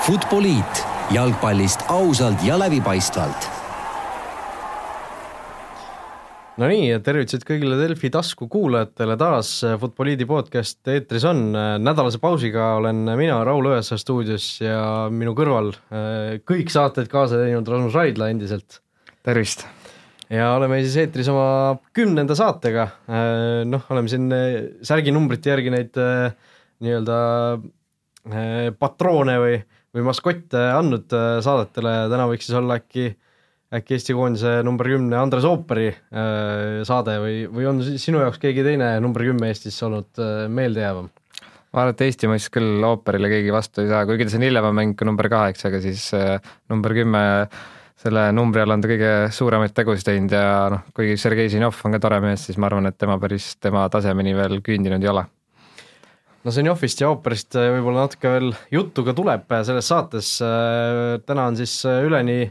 Futboliit jalgpallist ausalt ja läbipaistvalt. Nonii, tervitused kõigile Delfi tasku kuulajatele, taas Futboliidi podcast eetris on. nädalase pausiga olen mina, Raul Õessoo stuudios ja minu kõrval eh, kõik saated kaasa teinud Rasmus Raidla endiselt. tervist! ja oleme siis eetris oma kümnenda saatega, äh, noh, oleme siin äh, särginumbrite järgi neid äh, nii-öelda patroone või, või maskotte andnud saadetele, täna võiks siis olla äkki, äkki Eesti koondise number kümne Andres Ooperi saade või, või on sinu jaoks keegi teine number kümme Eestis olnud meeldejäävam? ma arvan, et Eesti mõistes küll ooperile keegi vastu ei saa, kuigi ta siin hiljem on mänginud number kaheksa, aga siis number kümme 10 selle numbri all on ta kõige suuremaid tegusid teinud ja noh, kuigi Sergei Zinov on ka tore mees, siis ma arvan, et tema päris tema tasemeni veel küündinud ei ole. No Zinovist ja ooperist äh, võib-olla natuke veel juttu ka tuleb äh, selles saates, äh, täna on siis üleni,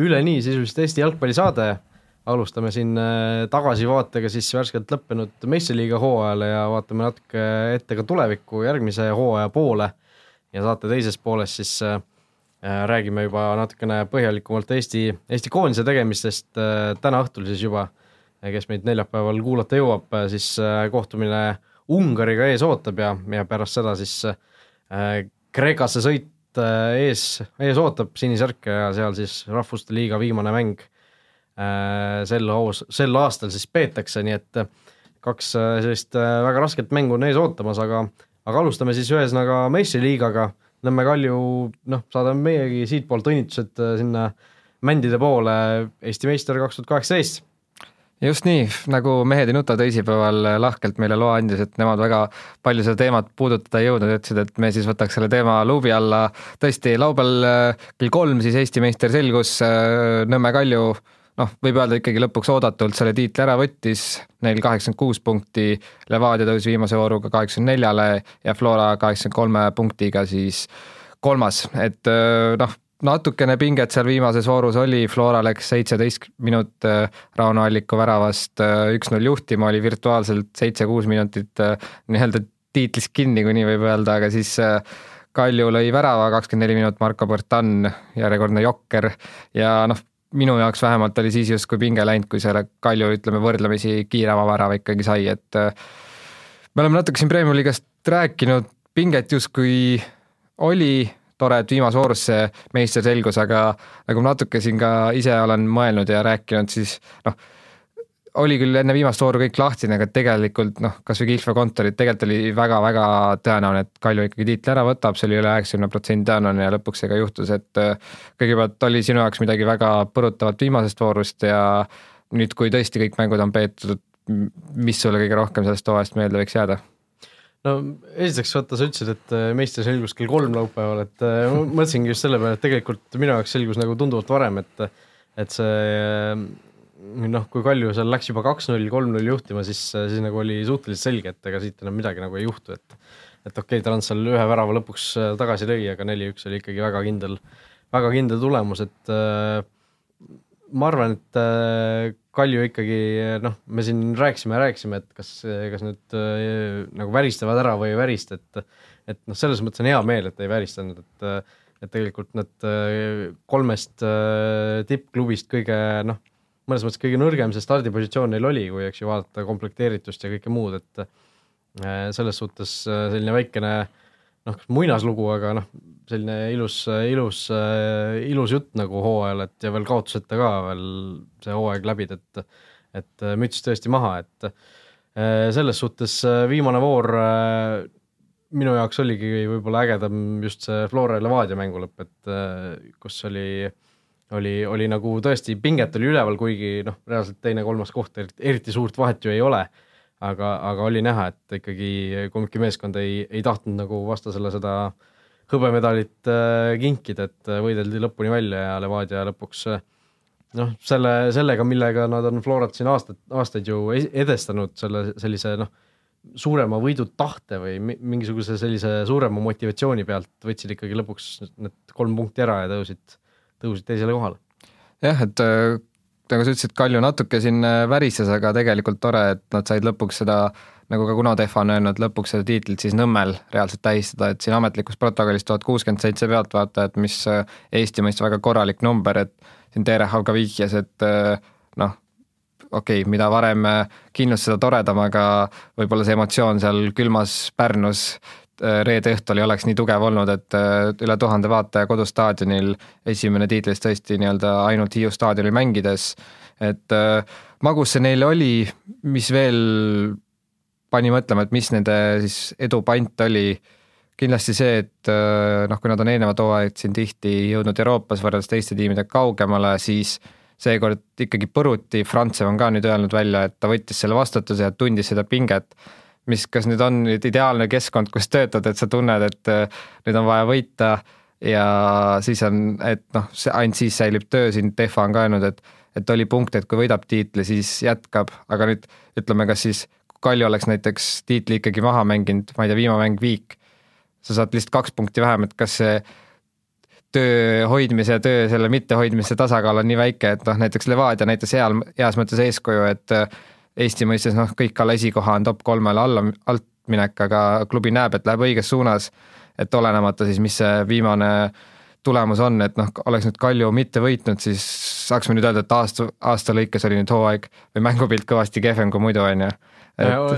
üleni sisuliselt Eesti jalgpallisaade, alustame siin tagasivaatega siis värskelt lõppenud meistriliiga hooajale ja vaatame natuke ette ka tulevikku, järgmise hooaja poole. Ja saate teises pooles siis räägime juba natukene põhjalikumalt Eesti, Eesti koondise tegemistest täna õhtul siis juba, kes meid neljapäeval kuulata jõuab, siis kohtumine Ungariga ees ootab ja, ja pärast seda siis Kreekasse sõit ees, ees ootab sinisärke ja seal siis Rahvuste Liiga viimane mäng sel hoos, sel aastal siis peetakse, nii et kaks sellist väga rasket mängu on ees ootamas, aga aga alustame siis ühesõnaga meistriliigaga Nõmme Kalju, noh, saadame meiegi siitpoolt õnnitlused äh, sinna mändide poole, Eesti meister kaks tuhat kaheksateist just nii, nagu Mehed ei nuta teisipäeval lahkelt meile loa andis, et nemad väga palju seda teemat puudutada ei jõudnud, ütlesid, et me siis võtaks selle teema luubi alla. tõesti, laupäeval äh, kell kolm siis Eesti meister selgus, äh, Nõmme Kalju noh, võib öelda ikkagi lõpuks oodatult selle tiitli ära võttis, neil kaheksakümmend kuus punkti, Levadia tõusis viimase vooruga kaheksakümne neljale ja Flora kaheksakümne kolme punktiga siis kolmas, et noh, natukene pinget seal viimases voorus oli, Flora läks seitseteist minut Rauno Alliku väravast üks-null juhtima, oli virtuaalselt seitse-kuus minutit nii-öelda tiitlist kinni, kui nii võib öelda, aga siis Kalju lõi värava, kakskümmend neli minut Marko Bertan, järjekordne jokker. Ja noh, minu jaoks vähemalt oli siis justkui pinge läinud, kui selle Kalju, ütleme, võrdlemisi kiirema värava ikkagi sai, et äh, me oleme natuke siin Premiumi liigast rääkinud, pinget justkui oli, tore, et viimase voorus see meister selgus, aga nagu natuke siin ka ise olen mõelnud ja rääkinud, siis noh, oli küll enne viimast vooru kõik lahtine, aga tegelikult noh, kas või Kihlve kontorid, tegelikult oli väga-väga tõenäoline, et Kalju ikkagi tiitli ära võtab, see oli üle üheksakümne protsendi tõenäoline ja lõpuks see ka juhtus, et äh, kõigepealt oli sinu jaoks midagi väga põrutavat viimasest voorust ja nüüd, kui tõesti kõik mängud on peetud, mis sulle kõige rohkem sellest hooajast meelde võiks jääda? No esiteks vaata, sa ütlesid, et äh, meister selgus kell kolm laupäeval, et äh, ma mõtlesingi just selle peale, et tegelikult minu jaoks selgus nagu tunduvalt varem, et et see noh, kui Kalju seal läks juba kaks-null, kolm-null juhtima, siis, siis nagu oli suhteliselt selge, et ega siit enam midagi nagu ei juhtu, et et okei okay,, Trans seal ühe värava lõpuks äh, tagasi lõi, aga neli-üks oli ikkagi väga kindel, väga kindel tulemus, et äh, ma arvan, et äh, Kalju ikkagi noh, me siin rääkisime, rääkisime, et kas, kas nüüd äh, nagu väristavad ära või ei värista, et et noh, selles mõttes on hea meel, et ei väristanud, et et tegelikult äh, kolmest äh, tippklubist kõige noh, mõnes mõttes kõige nõrgem see stardipositsioon neil oli, kui eks ju vaadata komplekteeritust ja kõike muud, et äh, selles suhtes äh, selline väikene noh, muinaslugu, aga noh, selline ilus, ilus, ilus jutt nagu hooajal, et ja veel kaotuseta ka veel see hooaeg läbida, et et müts tõesti maha, et selles suhtes viimane voor minu jaoks oligi võib-olla ägedam just see Flora ja Levadia mängu lõpp, et kus oli oli, oli nagu tõesti, pinget oli üleval, kuigi noh, reaalselt teine-kolmas koht eriti suurt vahet ju ei ole, aga, aga oli näha, et ikkagi kumbki meeskond ei, ei tahtnud nagu vastasele seda hõbemedalit äh, kinkida, et võideldi lõpuni välja ja Levadia lõpuks äh, noh, selle, sellega, millega nad on Florat siin aastaid, aastaid ju edestanud, selle sellise noh, suurema võidutahte või mingisuguse sellise suurema motivatsiooni pealt võtsid ikkagi lõpuks need kolm punkti ära ja tõusid tõusid teisele kohale. jah, et äh, nagu sa ütlesid, Kalju natuke siin äh, värises, aga tegelikult tore, et nad said lõpuks seda nagu ka Kuno Tehva on öelnud, lõpuks seda tiitlit siis Nõmmel reaalselt tähistada, et siin ametlikus protokollis tuhat kuuskümmend seitse pealtvaatajat, mis äh, Eesti mõistes väga korralik number, et siin Terehav ka vihjas, et äh, noh, okei okay,, mida varem kindlus, seda toredam, aga võib-olla see emotsioon seal külmas Pärnus reede õhtul ei oleks nii tugev olnud, et üle tuhande vaataja kodustaadionil esimene tiitlis tõesti nii-öelda ainult Hiiu staadionil mängides, et magus see neil oli, mis veel pani mõtlema, et mis nende siis edu pant oli, kindlasti see, et äh, noh, kui nad on eelnevad hooajad siin tihti jõudnud Euroopas võrreldes teiste tiimidega kaugemale, siis seekord ikkagi põruti, Frantsev on ka nüüd öelnud välja, et ta võttis selle vastutuse ja tundis seda pinget, mis, kas nüüd on nüüd ideaalne keskkond, kus töötada, et sa tunned, et äh, nüüd on vaja võita ja siis on, et noh, see ainult siis säilib töö, siin Tehva on ka öelnud, et et oli punkt, et kui võidab tiitli, siis jätkab, aga nüüd ütleme, kas siis Kalju oleks näiteks tiitli ikkagi maha mänginud, ma ei tea, viimane mäng viik, sa saad lihtsalt kaks punkti vähem, et kas see töö hoidmise ja töö selle mittehoidmise tasakaal on nii väike, et noh, näiteks Levadia näitas heal, heas mõttes eeskuju, et Eesti mõistes noh, kõik alla esikoha on top kolmele alla, alt minek, aga klubi näeb, et läheb õiges suunas, et olenemata siis, mis see viimane tulemus on, et noh, oleks nüüd Kalju mitte võitnud, siis saaks me nüüd öelda, et aasta, aasta lõikes oli nüüd hooaeg või mängupilt kõvasti kehvem kui muidu, on ju.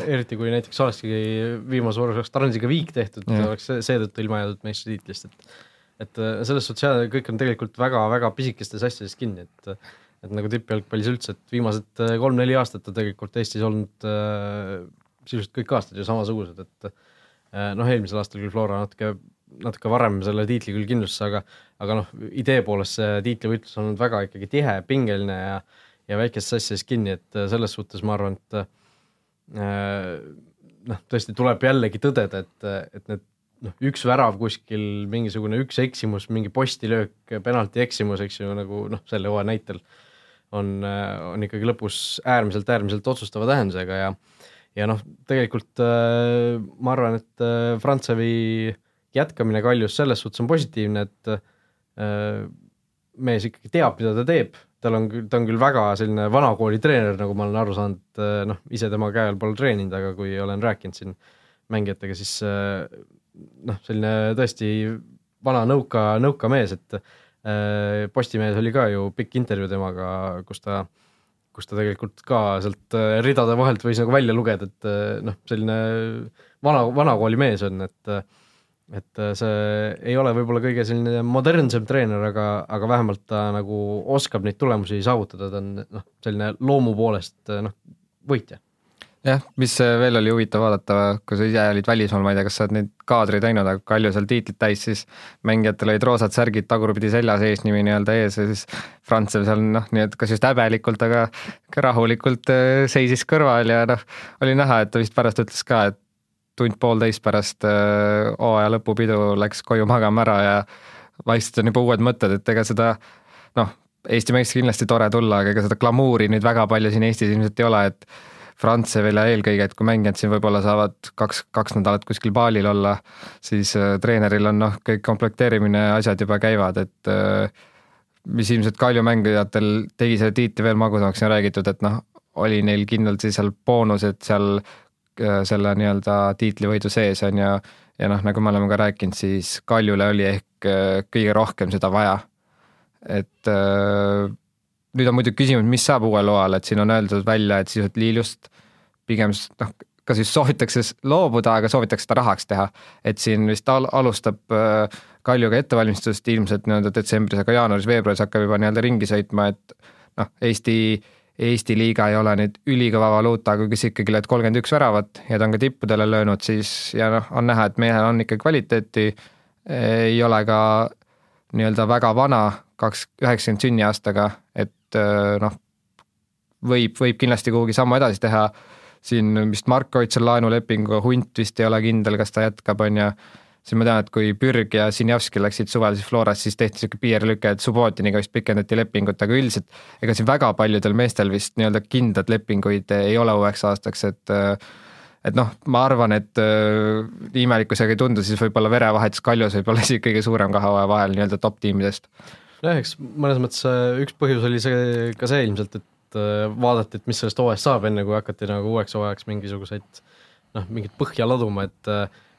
Eriti kui näiteks olekski viimase voorus oleks Transiga viik tehtud, oleks seetõttu ilma jäädud meistritiitlist, et et äh, selles suhtes jah, kõik on tegelikult väga-väga pisikestes asjades kinni, et et nagu tippjalgpallis üldse, et viimased äh, kolm-neli aastat on tegelikult Eestis olnud äh, sisuliselt kõik aastad ju samasugused, et äh, noh, eelmisel aastal küll Flora natuke, natuke varem selle tiitli küll kindlustas, aga aga noh, idee poolest see tiitlivõitlus on olnud väga ikkagi tihe, pingeline ja ja väikestes asjades kinni, et äh, selles suhtes ma arvan, et Äh, noh, tõesti tuleb jällegi tõdeda, et, et need noh, üks värav kuskil, mingisugune üks eksimus, mingi postilöök, penalti eksimus, eks ju, nagu noh, selle hooaja näitel on, on ikkagi lõpus äärmiselt, äärmiselt otsustava tähendusega ja ja noh, tegelikult äh, ma arvan, et äh, Frantsevi jätkamine Kaljus selles suhtes on positiivne, et äh, mees ikkagi teab, mida ta teeb, tal on, ta on küll väga selline vanakooli treener, nagu ma olen aru saanud, eh, noh, ise tema käe all pole treeninud, aga kui olen rääkinud siin mängijatega, siis eh, noh, selline tõesti vana nõuka, nõuka mees, et Postimehes oli ka ju pikk intervjuu temaga, kus ta, kus ta tegelikult ka sealt ridade vahelt võis nagu välja lugeda, et noh, selline vana, vanakooli mees on, et et äh, see ei ole võib-olla kõige selline modernsem treener, aga, aga vähemalt ta nagu oskab neid tulemusi saavutada, ta on noh, selline loomu poolest noh, võitja. Jah, mis veel oli huvitav vaadata, kui sa ise olid välismaal, ma ei tea, kas sa oled neid kaadreid näinud, aga Kalju seal tiitlit täis, siis mängijatel olid roosad särgid tagurpidi seljas, eesnimi nii-öelda ees ja siis Frantsev seal noh, nii et kas just häbelikult, aga ka rahulikult äh, seisis kõrval ja noh, oli näha, et ta vist pärast ütles ka, et tund-poolteist pärast äh, hooaja lõpupidu läks koju magama ära ja vaikselt on juba uued mõtted, et ega seda noh, Eesti meheks kindlasti tore tulla, aga ega seda glamuuri nüüd väga palju siin Eestis ilmselt ei ole, et Frantsevil ja eelkõige, et kui mängijad siin võib-olla saavad kaks, kaks nädalat kuskil baalil olla, siis äh, treeneril on noh, kõik komplekteerimine, asjad juba käivad, et äh, mis ilmselt Kalju mängijatel tegi selle tiitli veel magusamaks, on räägitud, et noh, oli neil kindlalt siis seal boonused seal Äh, selle nii-öelda tiitlivõidu sees on ju, ja noh, nagu me oleme ka rääkinud, siis Kaljule oli ehk kõige rohkem seda vaja. et äh, nüüd on muidugi küsimus, mis saab uuel hooajal, et siin on öeldud välja, et sisuliselt Liilust pigem noh, kas just soovitakse loobuda, aga soovitakse seda rahaks teha. et siin vist al-, alustab Kaljuga ettevalmistust ilmselt nii-öelda detsembris, aga jaanuaris-veebruaris hakkab juba nii-öelda ringi sõitma, et noh, Eesti Eesti liiga ei ole nüüd ülikõva valuuta, aga kes ikkagi lööd kolmkümmend üks väravat ja ta on ka tippudele löönud, siis ja noh, on näha, et mehel on ikka kvaliteeti, ei ole ka nii-öelda väga vana, kaks, üheksakümmend sünniaastaga, et noh, võib, võib kindlasti kuhugi sammu edasi teha, siin vist Marko Oitsal laenulepinguga, Hunt vist ei ole kindel, kas ta jätkab, on ju siis ma tean, et kui Pürg ja Sinjavski läksid suvel siis Florast, siis tehti niisugune piirlüke, et Subbotiniga vist pikendati lepingut, aga üldiselt ega siin väga paljudel meestel vist nii-öelda kindlad lepinguid ei ole uueks aastaks, et et noh, ma arvan, et nii imelik kui see ka ei tundu, siis võib-olla verevahetus Kaljus võib olla isegi kõige suurem kahe hooaja vahel nii-öelda top tiimidest. Nojah, eks mõnes mõttes üks põhjus oli see ka see ilmselt, et vaadati, et mis sellest hooajast saab, enne kui hakati nagu uueks hooajaks mingisuguseid noh, mingit põhja laduma, et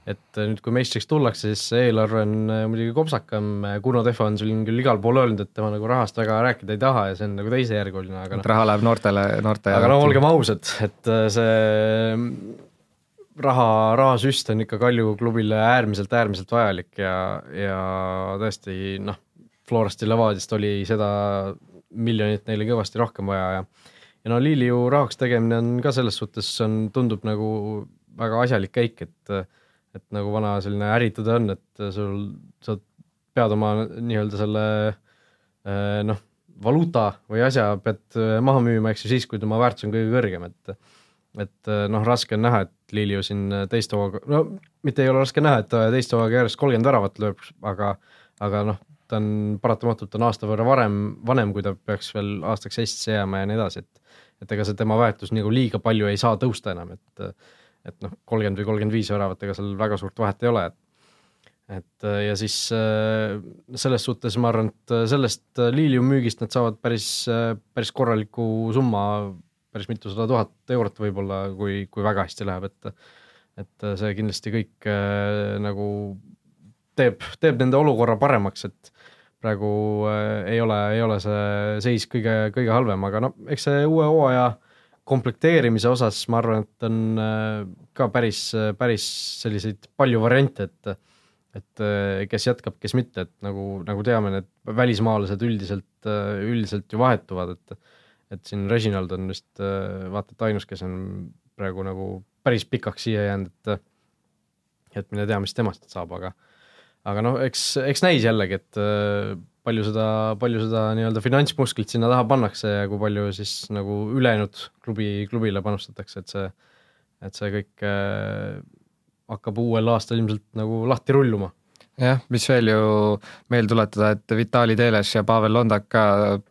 et nüüd, kui meistriks tullakse, siis eelarve on muidugi kopsakam, Kuno Tehva on siin küll igal pool öelnud, et tema nagu rahast väga rääkida ei taha ja see on nagu teisejärguline, aga noh. raha läheb noortele, noorte aga no olgem ausad, et see raha, rahasüst on ikka Kalju klubile äärmiselt, äärmiselt vajalik ja, ja tõesti noh, Florast ja Levadiast oli seda miljonit neile kõvasti rohkem vaja ja ja no Liiliu rahaks tegemine on ka selles suhtes, on, tundub nagu väga asjalik käik, et et nagu vana selline ärritada on, et sul, sa pead oma nii-öelda selle noh, valuuta või asja pead maha müüma, eks ju, siis, kui tema väärtus on kõige kõrgem, et et noh, raske on näha, et Liliu siin teist hooga, no mitte ei ole raske näha, et ta teist hooga järjest kolmkümmend väravat lööb, aga aga noh, ta on paratamatult on aasta võrra varem, vanem, kui ta peaks veel aastaks Eestisse jääma ja nii edasi, et et ega see tema väärtus nagu liiga palju ei saa tõusta enam, et et noh, kolmkümmend või kolmkümmend viis väravat, ega seal väga suurt vahet ei ole, et et ja siis selles suhtes ma arvan, et sellest Lilium müügist nad saavad päris, päris korraliku summa, päris mitusada tuhat eurot võib-olla, kui, kui väga hästi läheb, et et see kindlasti kõik nagu teeb, teeb nende olukorra paremaks, et praegu äh, ei ole, ei ole see seis kõige, kõige halvem, aga no eks see uue hooaja komplekteerimise osas ma arvan, et on äh, ka päris, päris selliseid palju variante, et et äh, kes jätkab, kes mitte, et nagu, nagu teame, need välismaalased üldiselt, üldiselt ju vahetuvad, et et siin Reginald on vist vaata et ainus, kes on praegu nagu päris pikaks siia jäänud, et et mine tea, mis temast saab, aga aga noh, eks, eks näis jällegi, et äh, palju seda, palju seda nii-öelda finantsmusklit sinna taha pannakse ja kui palju siis nagu ülejäänud klubi, klubile panustatakse, et see, et see kõik äh, hakkab uuel aastal ilmselt nagu lahti rulluma. Jah, mis veel ju meelde tuletada, et Vitali Teles ja Pavel Londak ka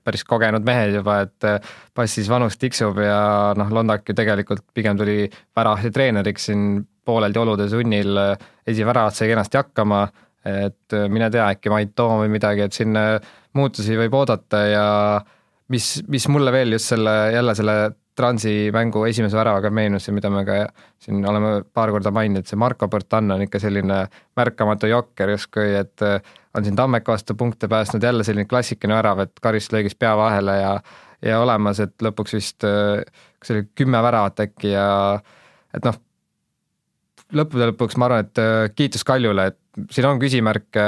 päris kogenud mehed juba, et äh, passis vanus tiksub ja noh, Londak ju tegelikult pigem tuli väravahi treeneriks siin pooleldi olude sunnil, esiväravat sai kenasti hakkama et äh, mine tea, äkki Mait Toom või midagi, et siin äh, muutusi võib oodata ja mis, mis mulle veel just selle, jälle selle Transi mängu esimese väravaga meenus ja mida me ka siin oleme paar korda maininud, see Marko Bertan on ikka selline märkamatu jokker justkui, et äh, on siin Tammeka vastu punkte päästnud, jälle selline klassikaline värav, et karistlöögis pea vahele ja ja olemas, et lõpuks vist kas oli kümme väravat äkki ja et noh, lõppude lõpuks ma arvan, et kiitus Kaljule, et siin on küsimärke,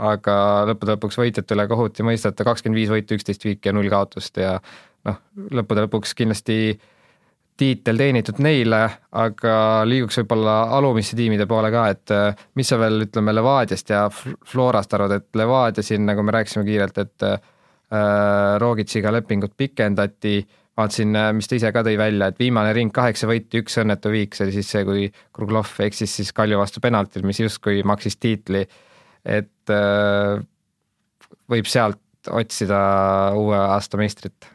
aga lõppude lõpuks võitjate üle kohut ei mõisteta, kakskümmend viis võitu, üksteist viiki ja null kaotust ja noh, lõppude lõpuks kindlasti tiitel teenitud neile, aga liiguks võib-olla alumiste tiimide poole ka, et äh, mis sa veel ütleme Levadiast ja Florast arvad, et Levadia siin, nagu me rääkisime kiirelt, et äh, Rogitsiga lepingut pikendati äh,, vaatasin, äh, mis ta ise ka tõi välja, et viimane ring kaheksa võitu, üks õnnetu viik, see oli siis see, kui Kruglov eksis siis Kalju vastu penaltil, mis justkui maksis tiitli. et äh, võib sealt otsida uue aasta meistrit.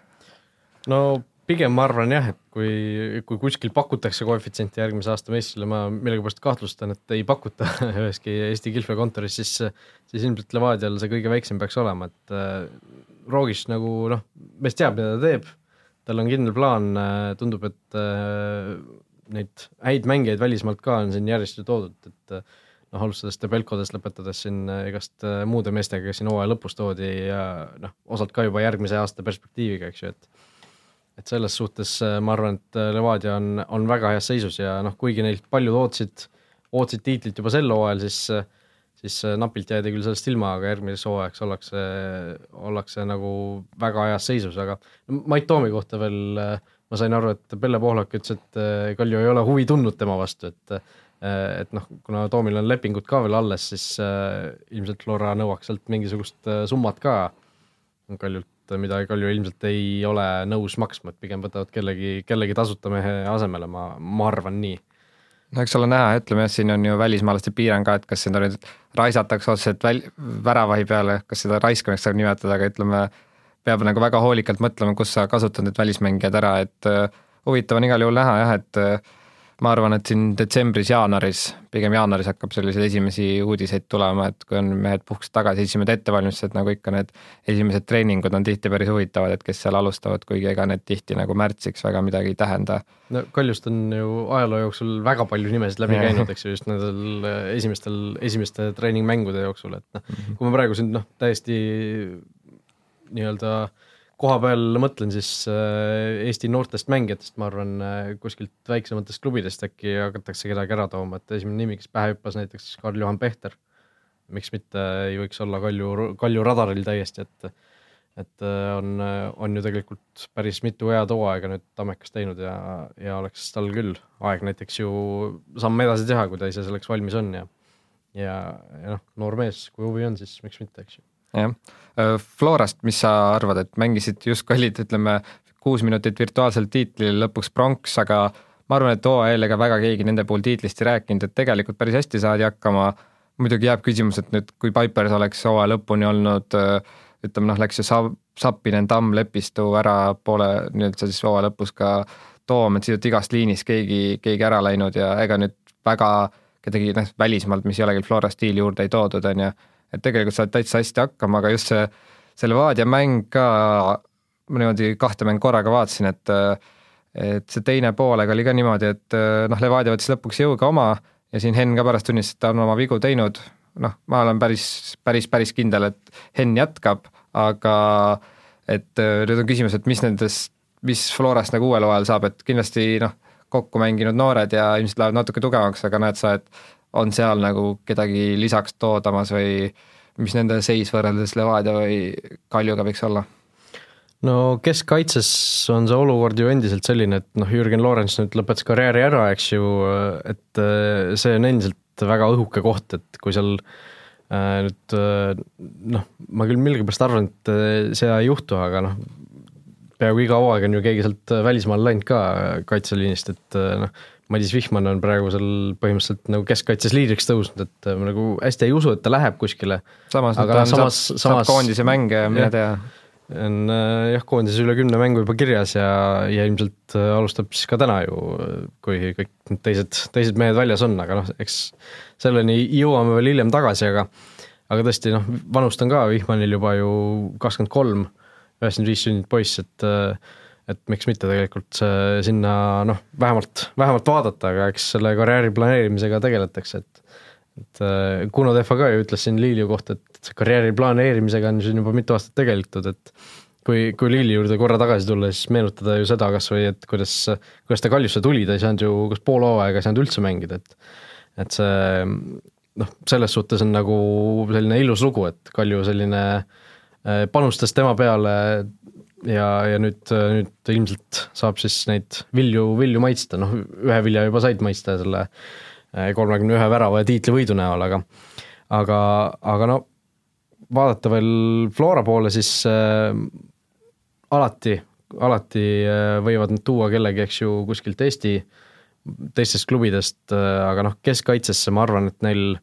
no pigem ma arvan jah, et kui, kui kuskil pakutakse koefitsienti järgmise aasta meistrile, ma millegipärast kahtlustan, et ei pakuta üheski Eesti kihlveokontoris, siis, siis ilmselt Levadial see kõige väiksem peaks olema, et äh, Roogis nagu noh, mees teab, mida ta teeb tal on kindel plaan, äh, tundub, et äh, neid häid mängijaid välismaalt ka on siin järjest ju toodud, et äh, noh, alustades Debelkodest, lõpetades siin igast muude meestega, kes siin hooaja lõpus toodi ja noh, osalt ka juba järgmise aasta perspektiiviga, eks ju, et et selles suhtes ma arvan, et Levadia on, on väga heas seisus ja noh, kuigi neilt paljud ootasid, ootasid tiitlit juba sel hooajal, siis äh, siis äh, napilt jäädi küll sellest ilma, aga järgmiseks hooajaks ollakse, ollakse nagu väga heas seisus, aga Mait Toomi kohta veel äh, ma sain aru, et Pelle Pohlak ütles, et äh, Kalju ei ole huvi tundnud tema vastu, et et noh, kuna Toomil on lepingud ka veel alles, siis ilmselt Flora nõuaks sealt mingisugust summat ka. Kaljult, mida Kalju ilmselt ei ole nõus maksma, et pigem võtavad kellegi, kellegi tasuta mehe asemele, ma, ma arvan nii no eks ole näha, ütleme jah, siin on ju välismaalaste piirang ka, et kas seda nüüd raisatakse otseselt väl-, väravahi peale, kas seda raiskamiseks saab nimetada, aga ütleme, peab nagu väga hoolikalt mõtlema, kus sa kasutad need välismängijad ära, et uh, huvitav on igal juhul näha jah, et uh, ma arvan, et siin detsembris-jaanuaris, pigem jaanuaris hakkab selliseid esimesi uudiseid tulema, et kui on mehed puhkused tagasi, esimesed ettevalmistused, nagu ikka need esimesed treeningud on tihti päris huvitavad, et kes seal alustavad, kuigi ega need tihti nagu märtsiks väga midagi ei tähenda. no Kaljust on ju ajaloo jooksul väga palju nimesid läbi käinud, eks ju, just nendel esimestel, esimeste treeningmängude jooksul, et noh -hmm., kui ma praegu siin noh, täiesti nii-öelda äh, koha peal mõtlen, siis äh, Eesti noortest mängijatest, ma arvan, äh, kuskilt väiksematest klubidest äkki hakatakse kedagi ära tooma, et esimene nimi, kes pähe hüppas, näiteks Karl-Juhan Pehter. miks mitte ei võiks olla Kalju, Kalju radaril täiesti, et et äh, on, on ju tegelikult päris mitu head hooaega nüüd Tammekas teinud ja, ja oleks tal küll aeg näiteks ju samm edasi teha, kui ta ise selleks valmis on ja ja, ja noh, noor mees, kui huvi on, siis miks mitte, eks ju jah, äh, Florast, mis sa arvad, et mängisid justkui olid, ütleme, kuus minutit virtuaalsel tiitlil, lõpuks pronks, aga ma arvan, et hooajal ega väga keegi nende puhul tiitlist ei rääkinud, et tegelikult päris hästi saadi hakkama. muidugi jääb küsimus, et nüüd, kui Pipers oleks hooaja lõpuni olnud, äh, ütleme noh, läks ju Sa-, Sappinen, Tamm, Lepistu ära poole nii-öelda siis hooaja lõpus ka Toom, et siit igast liinist keegi, keegi ära läinud ja ega nüüd väga kedagi noh, välismaalt, mis ei ole küll Flora stiili juurde ei toodud, on ju et tegelikult saad täitsa hästi hakkama, aga just see, see Levadia mäng ka, ma niimoodi kahte mängu korraga vaatasin, et et see teine poolega oli ka niimoodi, et noh, Levadia võttis lõpuks jõuga oma ja siin Henn ka pärast tunnistas, et ta on oma vigu teinud, noh, ma olen päris, päris, päris kindel, et Henn jätkab, aga et nüüd on küsimus, et mis nendest, mis Florast nagu uuel hooajal saab, et kindlasti noh, kokku mänginud noored ja ilmselt lähevad natuke tugevamaks, aga näed sa, et on seal nagu kedagi lisaks toodamas või mis nende seis võrreldes Levadia või Kaljuga võiks olla? no keskkaitses on see olukord ju endiselt selline, et noh, Jürgen Lorents nüüd lõpetas karjääri ära, eks ju, et äh, see on endiselt väga õhuke koht, et kui seal äh, nüüd äh, noh, ma küll millegipärast arvan, et seda ei juhtu, aga noh, peaaegu iga hooaeg on ju keegi sealt välismaale läinud ka kaitseliinist, et noh, Madis Vihman on praegu seal põhimõtteliselt nagu keskkaitses liidriks tõusnud, et ma nagu hästi ei usu, et ta läheb kuskile. samas, aga ta samas, saab, samas, saab koondise mänge, mine tea. on jah, koondises üle kümne mängu juba kirjas ja, ja ilmselt äh, alustab siis ka täna ju, kui kõik need teised, teised mehed väljas on, aga noh, eks selleni jõuame veel hiljem tagasi, aga aga tõesti noh, vanust on ka Vihmanil juba ju kakskümmend kolm, üheksakümmend viis sündinud poiss, et äh, et miks mitte tegelikult sinna noh, vähemalt, vähemalt vaadata, aga eks selle karjääri planeerimisega tegeletakse, et et äh, Kuno Tehva ka ju ütles siin Liiliu kohta, et karjääri planeerimisega on siin juba mitu aastat tegeletud, et kui, kui Liili juurde korra tagasi tulla, siis meenutada ju seda kas või, et kuidas, kuidas ta Kaljusse tuli, ta ei saanud ju kas pool hooaega ei saanud üldse mängida, et et see noh, selles suhtes on nagu selline ilus lugu, et Kalju selline äh, panustas tema peale ja, ja nüüd, nüüd ilmselt saab siis neid vilju, vilju maitsta, noh, ühe vilja juba said maitsta selle eh, kolmekümne ühe värava ja tiitlivõidu näol, aga aga, aga no vaadata veel Flora poole, siis äh, alati, alati äh, võivad nad tuua kellegi, eks ju, kuskilt Eesti teistest klubidest aga noh, keskkaitsesse ma arvan, et neil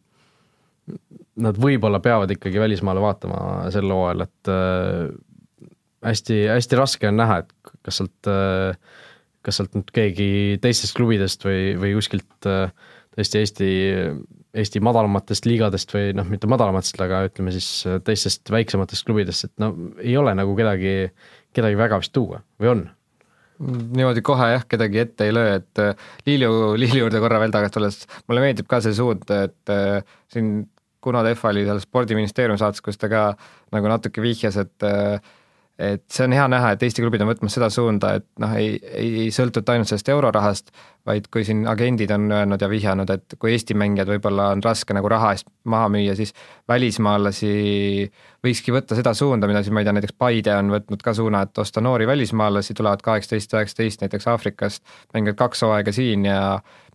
nad võib-olla peavad ikkagi välismaale vaatama sel hooajal, et hästi, hästi raske on näha, et kas sealt, kas sealt nüüd keegi teistest klubidest või, või kuskilt tõesti Eesti, Eesti madalamatest liigadest või noh, mitte madalamatest, aga ütleme siis teistest väiksematest klubidest, et no ei ole nagu kedagi, kedagi väga vist tuua või on? niimoodi kohe jah, kedagi ette ei löö, et Liiliu, Liiliu juurde korra veel tagasi tulles, mulle meeldib ka see suund, et äh, siin Kuno Tehva oli seal spordiministeeriumi saates, kus ta ka nagu natuke vihjas, et äh, et see on hea näha, et Eesti klubid on võtmas seda suunda, et noh, ei, ei sõltuta ainult sellest eurorahast, vaid kui siin agendid on öelnud ja vihjanud, et kui Eesti mängijad võib-olla on raske nagu raha eest maha müüa, siis välismaalasi võikski võtta seda suunda, mida siis ma ei tea, näiteks Paide on võtnud ka suuna, et osta noori välismaalasi, tulevad kaheksateist, üheksateist näiteks Aafrikast, mängivad kaks hooaega siin ja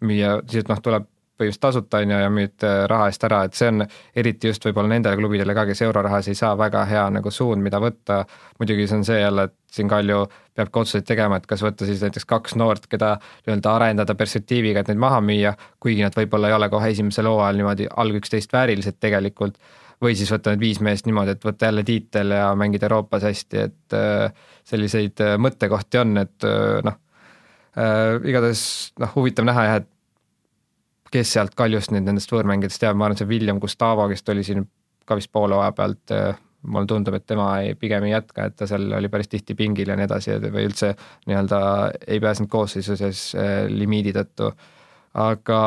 müüa, siis noh, tuleb põhimõtteliselt tasuta, on ju, ja müüd äh, raha eest ära, et see on eriti just võib-olla nendele klubidele ka, kes eurorahas ei saa, väga hea nagu suund, mida võtta, muidugi see on see jälle, et siin Kalju peab ka otsuseid tegema, et kas võtta siis näiteks kaks noort, keda nii-öelda arendada perspektiiviga, et neid maha müüa, kuigi nad võib-olla ei ole kohe esimesel hooajal niimoodi alg üksteist väärilised tegelikult, või siis võtta need viis meest niimoodi, et võtta jälle tiitel ja mängida Euroopas hästi, et äh, selliseid äh, mõttekohti on, et noh igatahes noh, huvitav näha jah, et kes sealt Kaljust nüüd nendest võõrmängijatest jääb, ma arvan, see William Gustavo, kes tuli siin ka vist poole hooaja pealt äh,, mulle tundub, et tema ei, pigem ei jätka, et ta seal oli päris tihti pingil ja nii edasi või üldse nii-öelda ei pääsenud koosseisu sees äh, limiidi tõttu, aga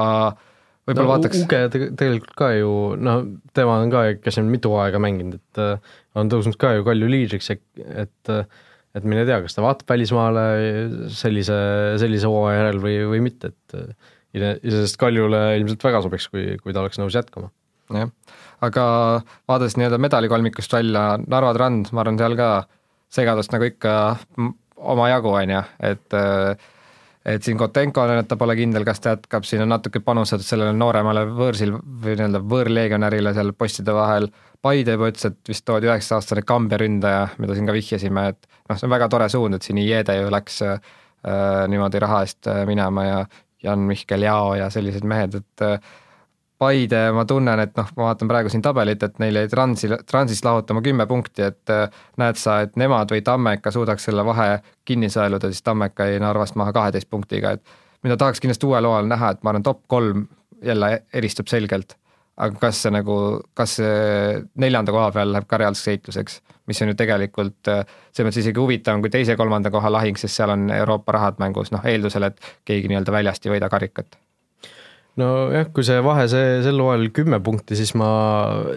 võib-olla no, vaataks Uge tegelikult ka ju, noh, tema on ka, kes on mitu aega mänginud, et äh, on tõusnud ka ju Kalju liidriks, et et mine tea, kas ta vaatab välismaale sellise, sellise hooaja järel või, või mitte, et iseenesest Kaljule ilmselt väga sobiks, kui, kui ta oleks nõus jätkama. jah, aga vaadates nii-öelda medalikolmikust välja, Narva Trans, ma arvan, seal ka segadust nagu ikka omajagu, on ju, et et siin Kotenko on, et ta pole kindel, kas ta jätkab, siin on natuke panustatud sellele nooremale võõrsil või nii-öelda võõrlegionärile seal postide vahel, Paide juba ütles, et vist toodi üheksa-aastane Kambja ründaja, mida siin ka vihjasime, et noh, see on väga tore suund, et siin Iede ju läks äh, niimoodi raha eest äh, minema ja Jan-Mihkel Jao ja sellised mehed, et äh, Paide, ma tunnen, et noh, ma vaatan praegu siin tabelit, et neil jäi Transi, Transist lahutama kümme punkti, et äh, näed sa, et nemad või Tammeka suudaks selle vahe kinni sõeluda, siis Tammeka jäi Narvast maha kaheteist punktiga, et mida tahaks kindlasti uuel hooajal näha, et ma arvan, top kolm jälle eristub selgelt aga kas see nagu, kas see neljanda koha peal läheb ka reaalseks heitluseks, mis on ju tegelikult äh, selles mõttes isegi huvitavam kui teise-kolmanda koha lahing, sest seal on Euroopa rahad mängus, noh eeldusel, et keegi nii-öelda väljast ei võida karikat. Nojah, kui see vahe see sel hooajal kümme punkti, siis ma,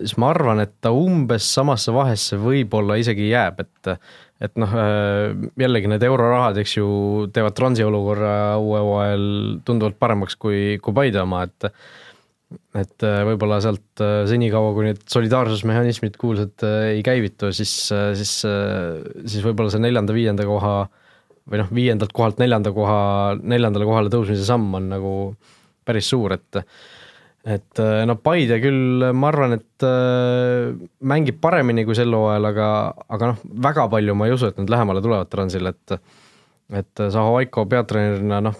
siis ma arvan, et ta umbes samasse vahesse võib-olla isegi jääb, et et noh, äh, jällegi need eurorahad, eks ju, teevad transi olukorra uue hooajal tunduvalt paremaks kui, kui Paide oma, et et äh, võib-olla sealt äh, senikaua, kui need solidaarsusmehhanismid kuulsad äh, ei käivitu, siis, siis, siis võib-olla see neljanda-viienda koha või noh, viiendalt kohalt neljanda koha, neljandale kohale tõusmise samm on nagu päris suur, et et no Paide küll, ma arvan, et mängib paremini kui sel hooajal, aga, aga noh, väga palju ma ei usu, et nad lähemale tulevad Transile, et et Zaho Aiko peatreenerina noh,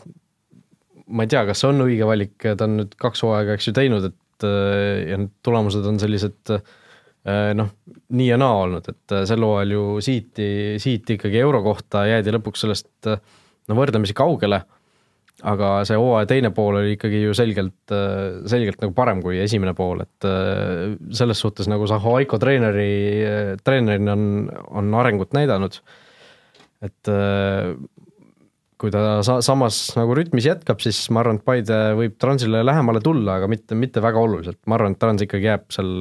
ma ei tea, kas see on õige valik, ta on nüüd kaks hooaega, eks ju, teinud, et äh, ja need tulemused on sellised äh, noh, nii ja naa olnud, et äh, sel hooajal ju siiti, siiti ikkagi euro kohta jäädi lõpuks sellest no võrdlemisi kaugele, aga see hooaja teine pool oli ikkagi ju selgelt, selgelt nagu parem kui esimene pool, et selles suhtes nagu Zaho Aiko treeneri, treenerina on, on arengut näidanud, et kui ta sa-, samas nagu rütmis jätkab, siis ma arvan, et Paide võib Transile lähemale tulla, aga mitte, mitte väga oluliselt, ma arvan, et Trans ikkagi jääb seal,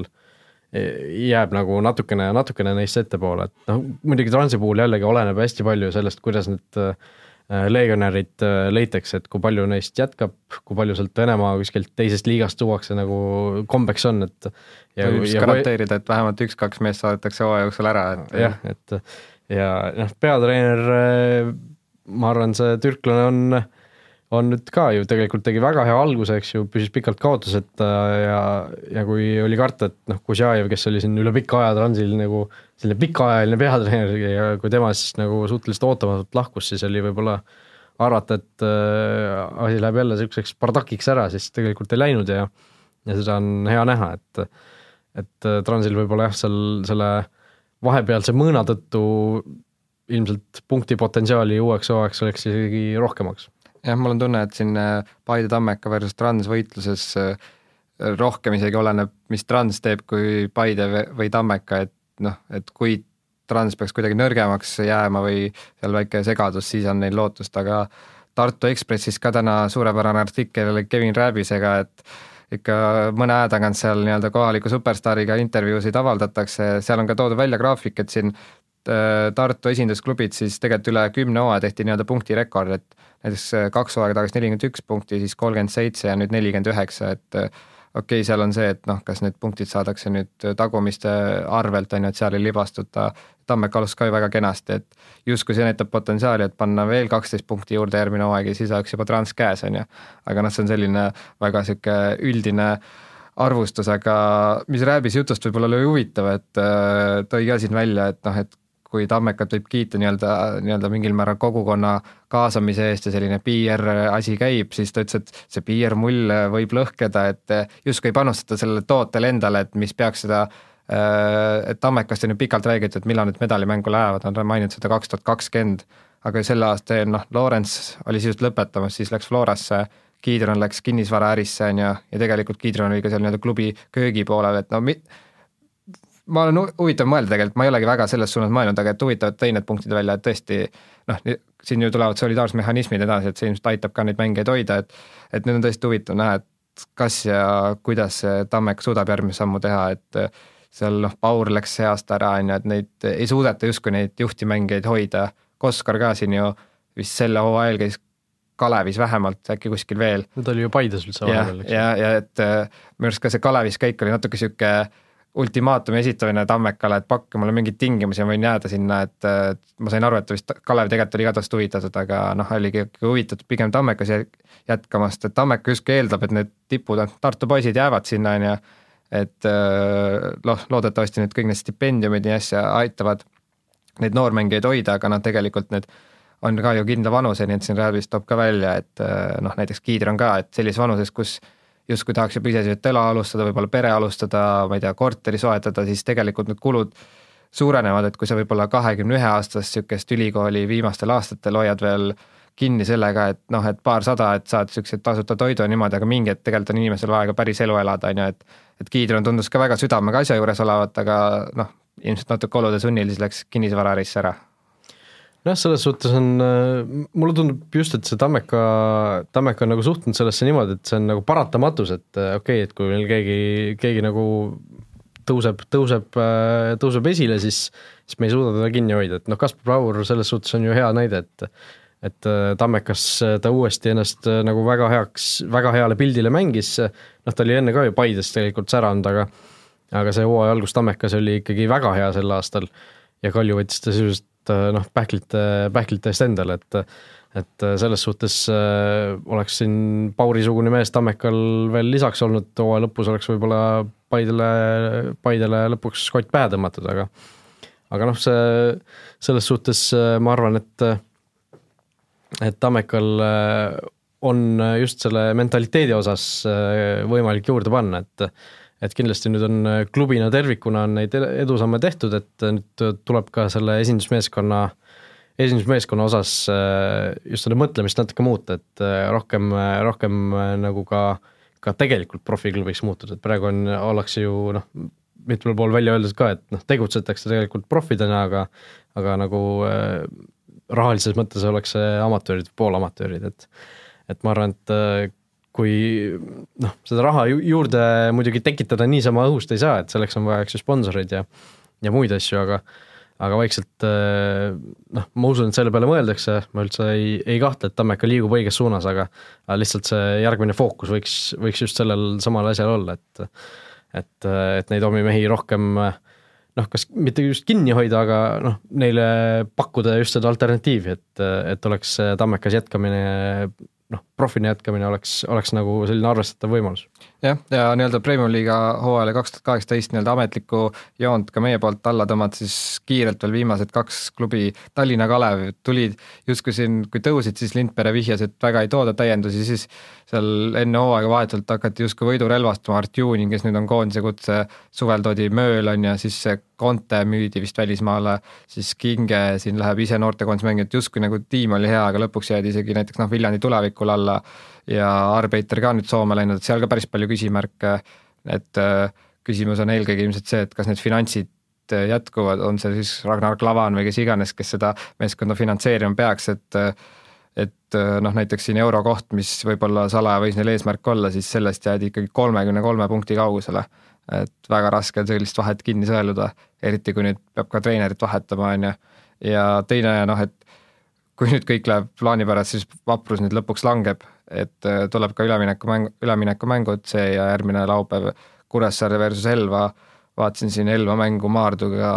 jääb nagu natukene, natukene neist ettepoole, et noh, muidugi Transi puhul jällegi oleneb hästi palju sellest, kuidas need äh, legionärid äh, leitakse, et kui palju neist jätkab, kui palju sealt Venemaa kuskilt teisest liigast tuuakse, nagu kombeks on, et ja, siis garanteerida, et vähemalt üks-kaks meest saadetakse hooaja jooksul ära, et jah, et ja noh, peatreener äh, ma arvan, see türklane on, on nüüd ka ju tegelikult tegi väga hea alguse, eks ju, püsis pikalt kaotuseta ja, ja kui oli karta, et noh, Kuzjajev, kes oli siin üle pika aja Transil nagu selline pikaajaline peatreener ja kui tema siis nagu suhteliselt ootamatult lahkus, siis oli võib-olla arvata, et äh, asi läheb jälle niisuguseks bardakiks ära, siis tegelikult ei läinud ja ja seda on hea näha, et et Transil võib-olla jah, seal selle vahepealse mõõna tõttu ilmselt punkti potentsiaali uueks hooajaks oleks isegi rohkemaks. jah, mul on tunne, et siin äh, Paide Tammeka versus Trans võitluses äh, rohkem isegi oleneb, mis Trans teeb, kui Paide või Tammeka, et noh, et kui Trans peaks kuidagi nõrgemaks jääma või seal väike segadus, siis on neil lootust, aga Tartu Ekspressis ka täna suurepärane artikkel Kevin Rääbisega, et ikka mõne aja tagant seal nii-öelda kohaliku superstaariga intervjuusid avaldatakse, seal on ka toodud välja graafik, et siin Tartu esindusklubid siis tegelikult üle kümne hooaja tehti nii-öelda punktirekord, et näiteks äh, kaks hooaega tagasi nelikümmend üks punkti, siis kolmkümmend seitse ja nüüd nelikümmend üheksa, et äh, okei okay,, seal on see, et noh, kas need punktid saadakse nüüd tagumiste arvelt, on ju, et seal ei libastuta, Tammeka alustas ka ju väga kenasti, et justkui see näitab potentsiaali, et panna veel kaksteist punkti juurde järgmine hooaeg ja siis oleks juba trans käes, on ju. aga noh, see on selline väga niisugune üldine arvustus, aga mis Rääbis jutust võib-olla oli huvitav, et äh, tõi ka siin välja, et noh, et kui Tammekat võib kiita nii-öelda, nii-öelda mingil määral kogukonna kaasamise eest ja selline PR asi käib, siis ta ütles, et see PR mull võib lõhkeda, et justkui ei panustata sellele tootele endale, et mis peaks seda et Tammekast on ju pikalt räägitud, millal need medalimängu lähevad, nad on maininud seda kaks tuhat kakskümmend, aga selle aasta noh, Lawrence oli sisuliselt lõpetamas, siis läks Florasse, Kiidron läks kinnisvaraärisse, on ju, ja tegelikult Kiidron oli ka seal nii-öelda klubi köögi poolel, et no mi-, ma olen huvitav mõelda tegelikult, ma ei olegi väga selles suunas mõelnud, aga et huvitav, et tõi need punktid välja, et tõesti noh, siin ju tulevad solidaarsusmehhanismid edasi, et see ilmselt aitab ka neid mängijaid hoida, et et nüüd on tõesti huvitav näha, et kas ja kuidas see Tammeka suudab järgmise sammu teha, et seal noh, Paur läks see aasta ära, on ju, et neid ei suudeta justkui neid juhtimängijaid hoida, Koskar ka siin ju vist selle hooajal käis Kalevis vähemalt, äkki kuskil veel. no ta oli ju Paides üldse vahepeal, eks ja, ja, ja et minu arust ka see Kalevis käik oli natuke niisugune ultimaatumi esitamine Tammekale, et pakke mulle mingeid tingimusi, ma võin jääda sinna, et ma sain aru, et vist Kalev tegelikult oli igatahes huvitatud, aga noh, oligi huvitatud pigem Tammekas jätkamast, et Tammeka justkui eeldab, et need tipud, Tartu poisid jäävad sinna, on ju, et noh, loodetavasti nüüd kõik need stipendiumid ja asja aitavad neid noormängijaid hoida, aga noh, tegelikult need on ka ju kindla vanuseni, et siin Rääbis toob ka välja, et noh, näiteks Kiidr on ka, et sellises vanuses, kus justkui tahaks juba iseseisvat elu alustada, võib-olla pere alustada, ma ei tea, korteri soetada, siis tegelikult need kulud suurenevad, et kui sa võib-olla kahekümne ühe aastast niisugust ülikooli viimastel aastatel hoiad veel kinni sellega, et noh, et paarsada, et saad niisuguseid tasuta toidu ja niimoodi, aga mingi hetk tegelikult on inimesel vaja ka päris elu elada, on ju, et et Kiidron tundus ka väga südamega asja juures olevat, aga noh, ilmselt natuke olude sunnil siis läks kinnisvaraärisse ära jah, selles suhtes on, äh, mulle tundub just, et see Tammeka, Tammeka on nagu suhtunud sellesse niimoodi, et see on nagu paratamatus, et äh, okei okay,, et kui meil keegi, keegi nagu tõuseb, tõuseb, äh, tõuseb esile, siis, siis me ei suuda teda kinni hoida, et noh, Kaspar Paur selles suhtes on ju hea näide, et et Tammekas ta uuesti ennast nagu väga heaks, väga heale pildile mängis, noh, ta oli enne ka ju Paides tegelikult säranud, aga aga see hooaja algus Tammekas oli ikkagi väga hea sel aastal ja Kalju võttis ta sisuliselt Äh, noh, pähklite, pähklite eest endale, et et äh, selles suhtes äh, oleks siin Pauri-sugune mees Tammekal veel lisaks olnud, hooaja lõpus oleks võib-olla Paidele, Paidele lõpuks kott pähe tõmmatud, aga aga noh, see selles suhtes ma arvan, et et Tammekal on just selle mentaliteedi osas võimalik juurde panna, et et kindlasti nüüd on äh, klubina tervikuna on neid edusamme tehtud, et äh, nüüd tuleb ka selle esindusmeeskonna, esindusmeeskonna osas äh, just seda mõtlemist natuke muuta, et rohkem, rohkem nagu ka, ka tegelikult profiklubiks muutuda, et praegu on, ollakse ju noh, mitmel pool välja öeldud ka, et noh, tegutsetakse tegelikult profidena, aga aga nagu äh, rahalises mõttes ollakse amatöörid, poolamatöörid, et et ma arvan, et kui noh, seda raha ju juurde muidugi tekitada niisama õhust ei saa, et selleks on vaja, eks ju, sponsoreid ja ja muid asju, aga aga vaikselt eh, noh, ma usun, et selle peale mõeldakse, ma üldse ei, ei kahtle, et Tammeka liigub õiges suunas, aga aga lihtsalt see järgmine fookus võiks, võiks just sellel samal asjal olla, et et, et neid omi mehi rohkem noh, kas mitte just kinni hoida, aga noh, neile pakkuda just seda alternatiivi, et, et oleks Tammekas jätkamine noh, profina jätkamine oleks, oleks nagu selline arvestatav võimalus. jah, ja nii-öelda Premium liiga hooajale kaks tuhat kaheksateist nii-öelda ametlikku joont ka meie poolt alla tõmmata, siis kiirelt veel viimased kaks klubi, Tallinna Kalev tulid justkui siin, kui tõusid, siis Lindpere vihjas, et väga ei tooda täiendusi, siis seal enne hooaega vahetult hakati justkui võidurelvastuma Artjunin, kes nüüd on koondise kutse, suvel toodi Mööl on ju, siis see Conte müüdi vist välismaale, siis Kinge siin läheb ise noortekoondise mängima, et justkui nagu tiim oli hea, aga lõpuks jäädi isegi näiteks noh, Viljandi tulevikule alla ja Arbeiter ka nüüd Soome läinud, et seal ka päris palju küsimärke, et äh, küsimus on eelkõige ilmselt see, et kas need finantsid jätkuvad, on see siis Ragnar Klavan või kes iganes, kes seda meeskonda finantseerima peaks, et et äh, noh, näiteks siin euro koht, mis võib-olla salaja võis neil eesmärk olla, siis sellest jäädi ikkagi kolmekümne kolme punkti kaugusele. et väga raske on sellist vahet kinni sõeluda, eriti kui nüüd peab ka treenerit vahetama, on ju. ja teine noh, et kui nüüd kõik läheb plaanipärast, siis vaprus nüüd lõpuks langeb, et äh, tuleb ka üleminekumäng, üleminekumängud, see ja järgmine laupäev Kuressaare versus Elva. Vaatasin siin Elva mängu Maarduga,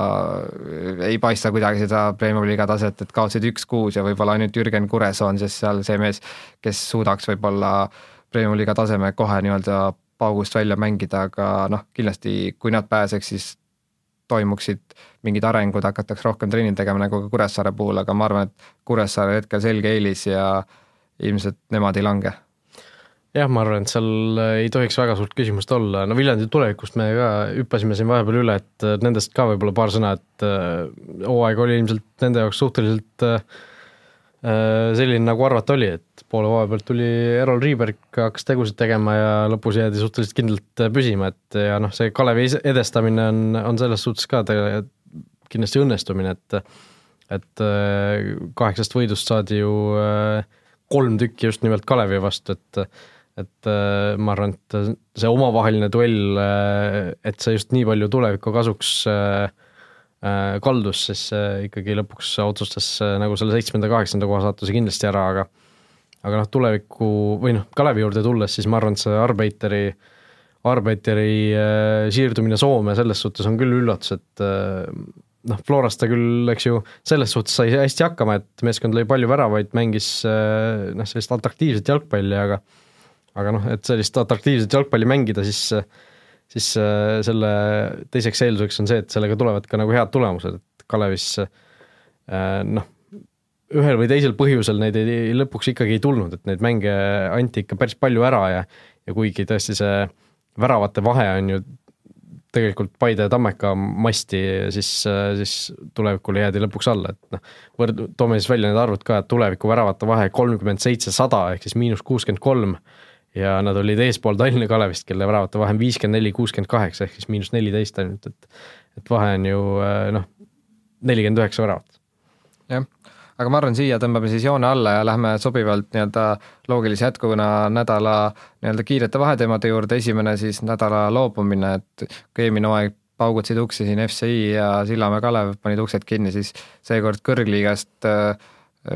ei paista kuidagi seda Premiumi liiga taset, et kaotasid üks-kuus ja võib-olla ainult Jürgen Kuresoo on siis seal see mees, kes suudaks võib-olla Premiumi liiga taseme kohe nii-öelda paugust välja mängida, aga noh, kindlasti kui nad pääseks, siis toimuksid mingid arengud, hakatakse rohkem trenni tegema nagu ka Kuressaare puhul, aga ma arvan, et Kuressaare hetkel selge eelis ja ilmselt nemad ei lange. Jah, ma arvan, et seal äh, ei tohiks väga suurt küsimust olla, no Viljandi tulevikust me ka hüppasime siin vahepeal üle, et äh, nendest ka võib-olla paar sõna, et äh, hooaeg oli ilmselt nende jaoks suhteliselt selline, nagu arvata oli, et poole hooaja pealt tuli Errol Riiberg, hakkas tegusid tegema ja lõpus jäädi suhteliselt kindlalt püsima, et ja noh, see Kalevi edestamine on, on selles suhtes ka tegelikult kindlasti õnnestumine, et et kaheksast võidust saadi ju kolm tükki just nimelt Kalevi vastu, et et ma arvan, et see omavaheline duell, et see just nii palju tuleviku kasuks äh, Äh, kaldus, siis ikkagi lõpuks otsustas äh, nagu selle seitsmenda-kaheksanda koha saatuse kindlasti ära, aga aga noh, tuleviku või noh, Kalevi juurde tulles, siis ma arvan, et see Arbeiteri, Arbeiteri äh, siirdumine Soome selles suhtes on küll üllatus, et noh, Florast ta küll, eks ju, selles suhtes sai hästi hakkama, et meeskond lõi palju väravaid, mängis noh, sellist atraktiivset jalgpalli, aga aga noh, et sellist atraktiivset jalgpalli mängida, siis siis äh, selle teiseks eelduseks on see, et sellega tulevad ka nagu head tulemused, et Kalevis äh, noh, ühel või teisel põhjusel neid ei, lõpuks ikkagi ei tulnud, et neid mänge anti ikka päris palju ära ja ja kuigi tõesti see väravate vahe on ju tegelikult Paide ja Tammeka masti, siis, siis tulevikule jäädi lõpuks alla, et noh, võrd-, toome siis välja need arvud ka, et tuleviku väravate vahe kolmkümmend seitse, sada ehk siis miinus kuuskümmend kolm ja nad olid eespool Tallinna Kalevist, kelle väravate vahe on viiskümmend neli, kuuskümmend kaheksa ehk siis miinus neliteist ainult, et et vahe on ju noh, nelikümmend üheksa väravat. Aga ma arvan, siia tõmbame siis joone alla ja lähme sobivalt nii-öelda loogilise jätkuna nädala nii-öelda kiirete vaheteemade juurde, esimene siis nädala loobumine, et kui eelmine hooaeg paugutasid uksi siin FCI ja Sillamäe Kalev panid uksed kinni, siis seekord kõrgliigast äh,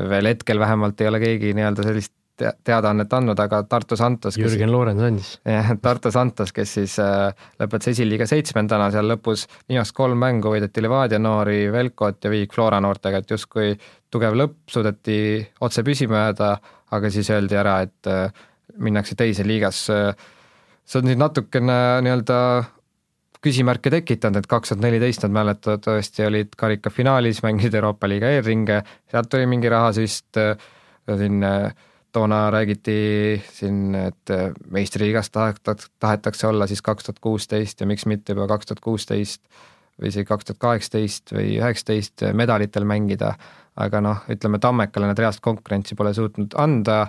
veel hetkel vähemalt ei ole keegi nii-öelda sellist te teadaannet andnud, aga Tartu Santos Jürgen Loorens andis. jah, Tartu Santos, kes siis äh, lõpetas esiliiga seitsmendana, seal lõpus viimast kolm mängu võideti Levadia noori, Velkot ja Viik Flora noortega, et justkui tugev lõpp, suudeti otse püsima jääda, aga siis öeldi ära, et äh, minnakse teise liigasse. see on nüüd natukene nii-öelda küsimärke tekitanud, et kaks tuhat neliteist nad mäletatavasti olid karikafinaalis, mängisid Euroopa liiga eelringe, sealt tuli mingi rahasüst, siin äh, toona räägiti siin, et meistriliigas tahetakse, tahetakse olla siis kaks tuhat kuusteist ja miks mitte juba kaks tuhat kuusteist või isegi kaks tuhat kaheksateist või üheksateist medalitel mängida, aga noh, ütleme Tammekale nad reaalset konkurentsi pole suutnud anda,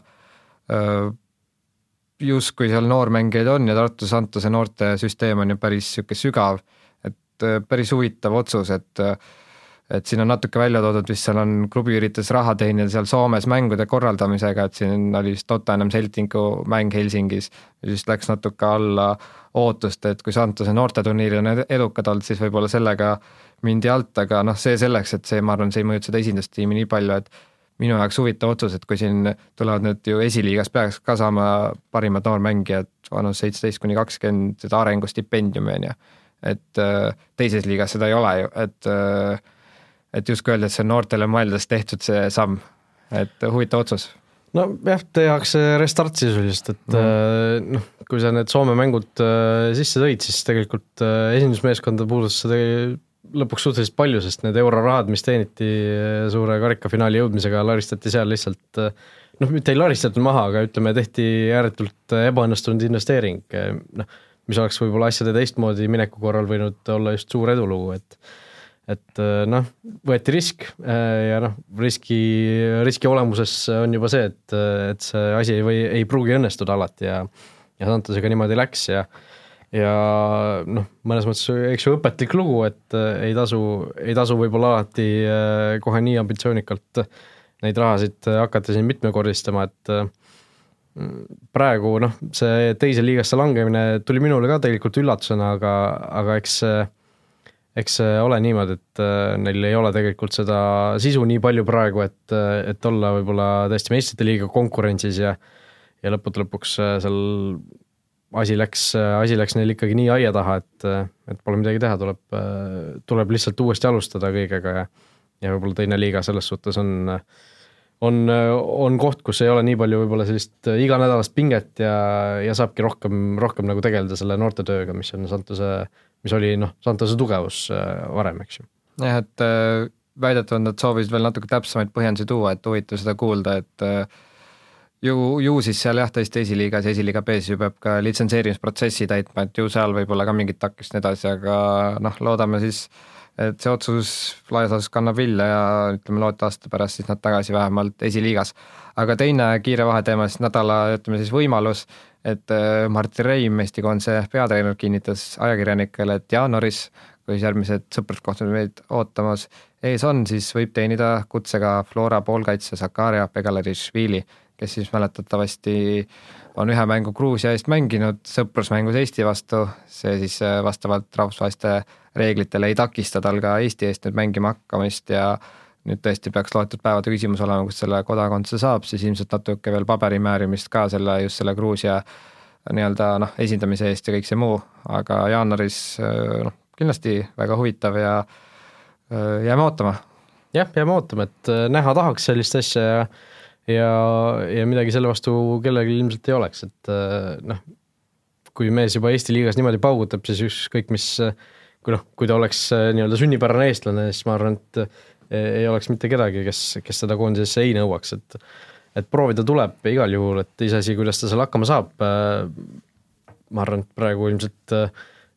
justkui seal noormängijaid on ja Tartu Santuse noortesüsteem on ju päris niisugune sügav, et päris huvitav otsus, et et siin on natuke välja toodud, vist seal on klubi üritas raha teenida seal Soomes mängude korraldamisega, et siin oli vist Tottenham Celticu mäng Helsingis, siis läks natuke alla ootust, et kui Santuse noorteturniirid on edukad olnud, siis võib-olla sellega mindi alt, aga noh, see selleks, et see, ma arvan, see ei mõjuta seda esindustiimi nii palju, et minu jaoks huvitav otsus, et kui siin tulevad nüüd ju esiliigas peaks ka saama parimad noormängijad vanus seitseteist kuni kakskümmend seda arengustipendiumi, on ju. et äh, teises liigas seda ei ole ju, et äh, et justkui öelda, et see on noortele mõeldes tehtud see samm, et huvitav otsus. nojah, tehakse restart sisuliselt, et mm. noh, kui sa need Soome mängud sisse tõid, siis tegelikult esindusmeeskonda puudutas seda lõpuks suhteliselt palju, sest need eurorahad, mis teeniti suure karikafinaali jõudmisega, laristati seal lihtsalt noh, mitte ei laristatud maha, aga ütleme, tehti ääretult ebaõnnestunud investeering, noh, mis oleks võib-olla asjade teistmoodi mineku korral võinud olla just suur edulugu, et et äh, noh, võeti risk äh, ja noh, riski, riski olemuses on juba see, et, et see asi ei või, ei pruugi õnnestuda alati ja ja Santosega niimoodi läks ja ja noh, mõnes mõttes eks ju õpetlik lugu, et äh, ei tasu, ei tasu võib-olla alati kohe nii ambitsioonikalt neid rahasid hakata siin mitmekordistama, et praegu noh, see teise liigasse langemine tuli minule ka tegelikult üllatusena, aga, aga eks see eks see ole niimoodi, et äh, neil ei ole tegelikult seda sisu nii palju praegu, et, äh, et olla võib-olla tõesti meistrite liiga konkurentsis ja ja lõppude lõpuks äh, seal asi läks, asi läks neil ikkagi nii aia taha, et, et pole midagi teha, tuleb, tuleb lihtsalt uuesti alustada kõigega ja ja võib-olla teine liiga selles suhtes on, on, on koht, kus ei ole nii palju võib-olla sellist iganädalast pinget ja, ja saabki rohkem, rohkem nagu tegeleda selle noortetööga, mis on Santuse mis oli noh, Santose tugevus varem, eks ju. jah, et äh, väidetavalt nad soovisid veel natuke täpsemaid põhjendusi tuua, et huvitav seda kuulda, et äh, ju, ju siis seal jah, tõesti esiliigas esiliiga B-s ju peab ka litsenseerimisprotsessi täitma, et ju seal võib olla ka mingid takistused ja nii edasi, aga noh, loodame siis, et see otsus laias laastus kannab vilja ja ütleme, loota aasta pärast siis nad tagasi vähemalt esiliigas. aga teine kiire vaheteema siis nädala, ütleme siis võimalus, et äh, Martin Reim, Eesti koondise peatreener, kinnitas ajakirjanikele, et jaanuaris, kui siis järgmised sõpruskohtumised meid ootamas ees on, siis võib teenida kutsega Flora poolkaitse Zakaria Begalerišvili, kes siis mäletatavasti on ühe mängu Gruusia eest mänginud sõprusmängus Eesti vastu, see siis äh, vastavalt rahvusvaheliste reeglitele ei takista tal ka Eesti eest nüüd mängima hakkamist ja nüüd tõesti peaks loetud päevade küsimus olema, kus selle kodakondsuse saab, siis ilmselt natuke veel paberi määrimist ka selle, just selle Gruusia nii-öelda noh, esindamise eest ja kõik see muu, aga jaanuaris noh, kindlasti väga huvitav ja jääme ootama. jah, jääme ootama, et näha tahaks sellist asja ja ja, ja midagi selle vastu kellelgi ilmselt ei oleks, et noh, kui mees juba Eesti liigas niimoodi paugutab, siis ükskõik mis äh, kui noh, kui ta oleks äh, nii-öelda sünnipärane eestlane, siis ma arvan, et äh, ei oleks mitte kedagi, kes, kes seda koondisesse ei nõuaks, et et proovida tuleb igal juhul, et iseasi, kuidas ta seal hakkama saab, äh, ma arvan, et praegu ilmselt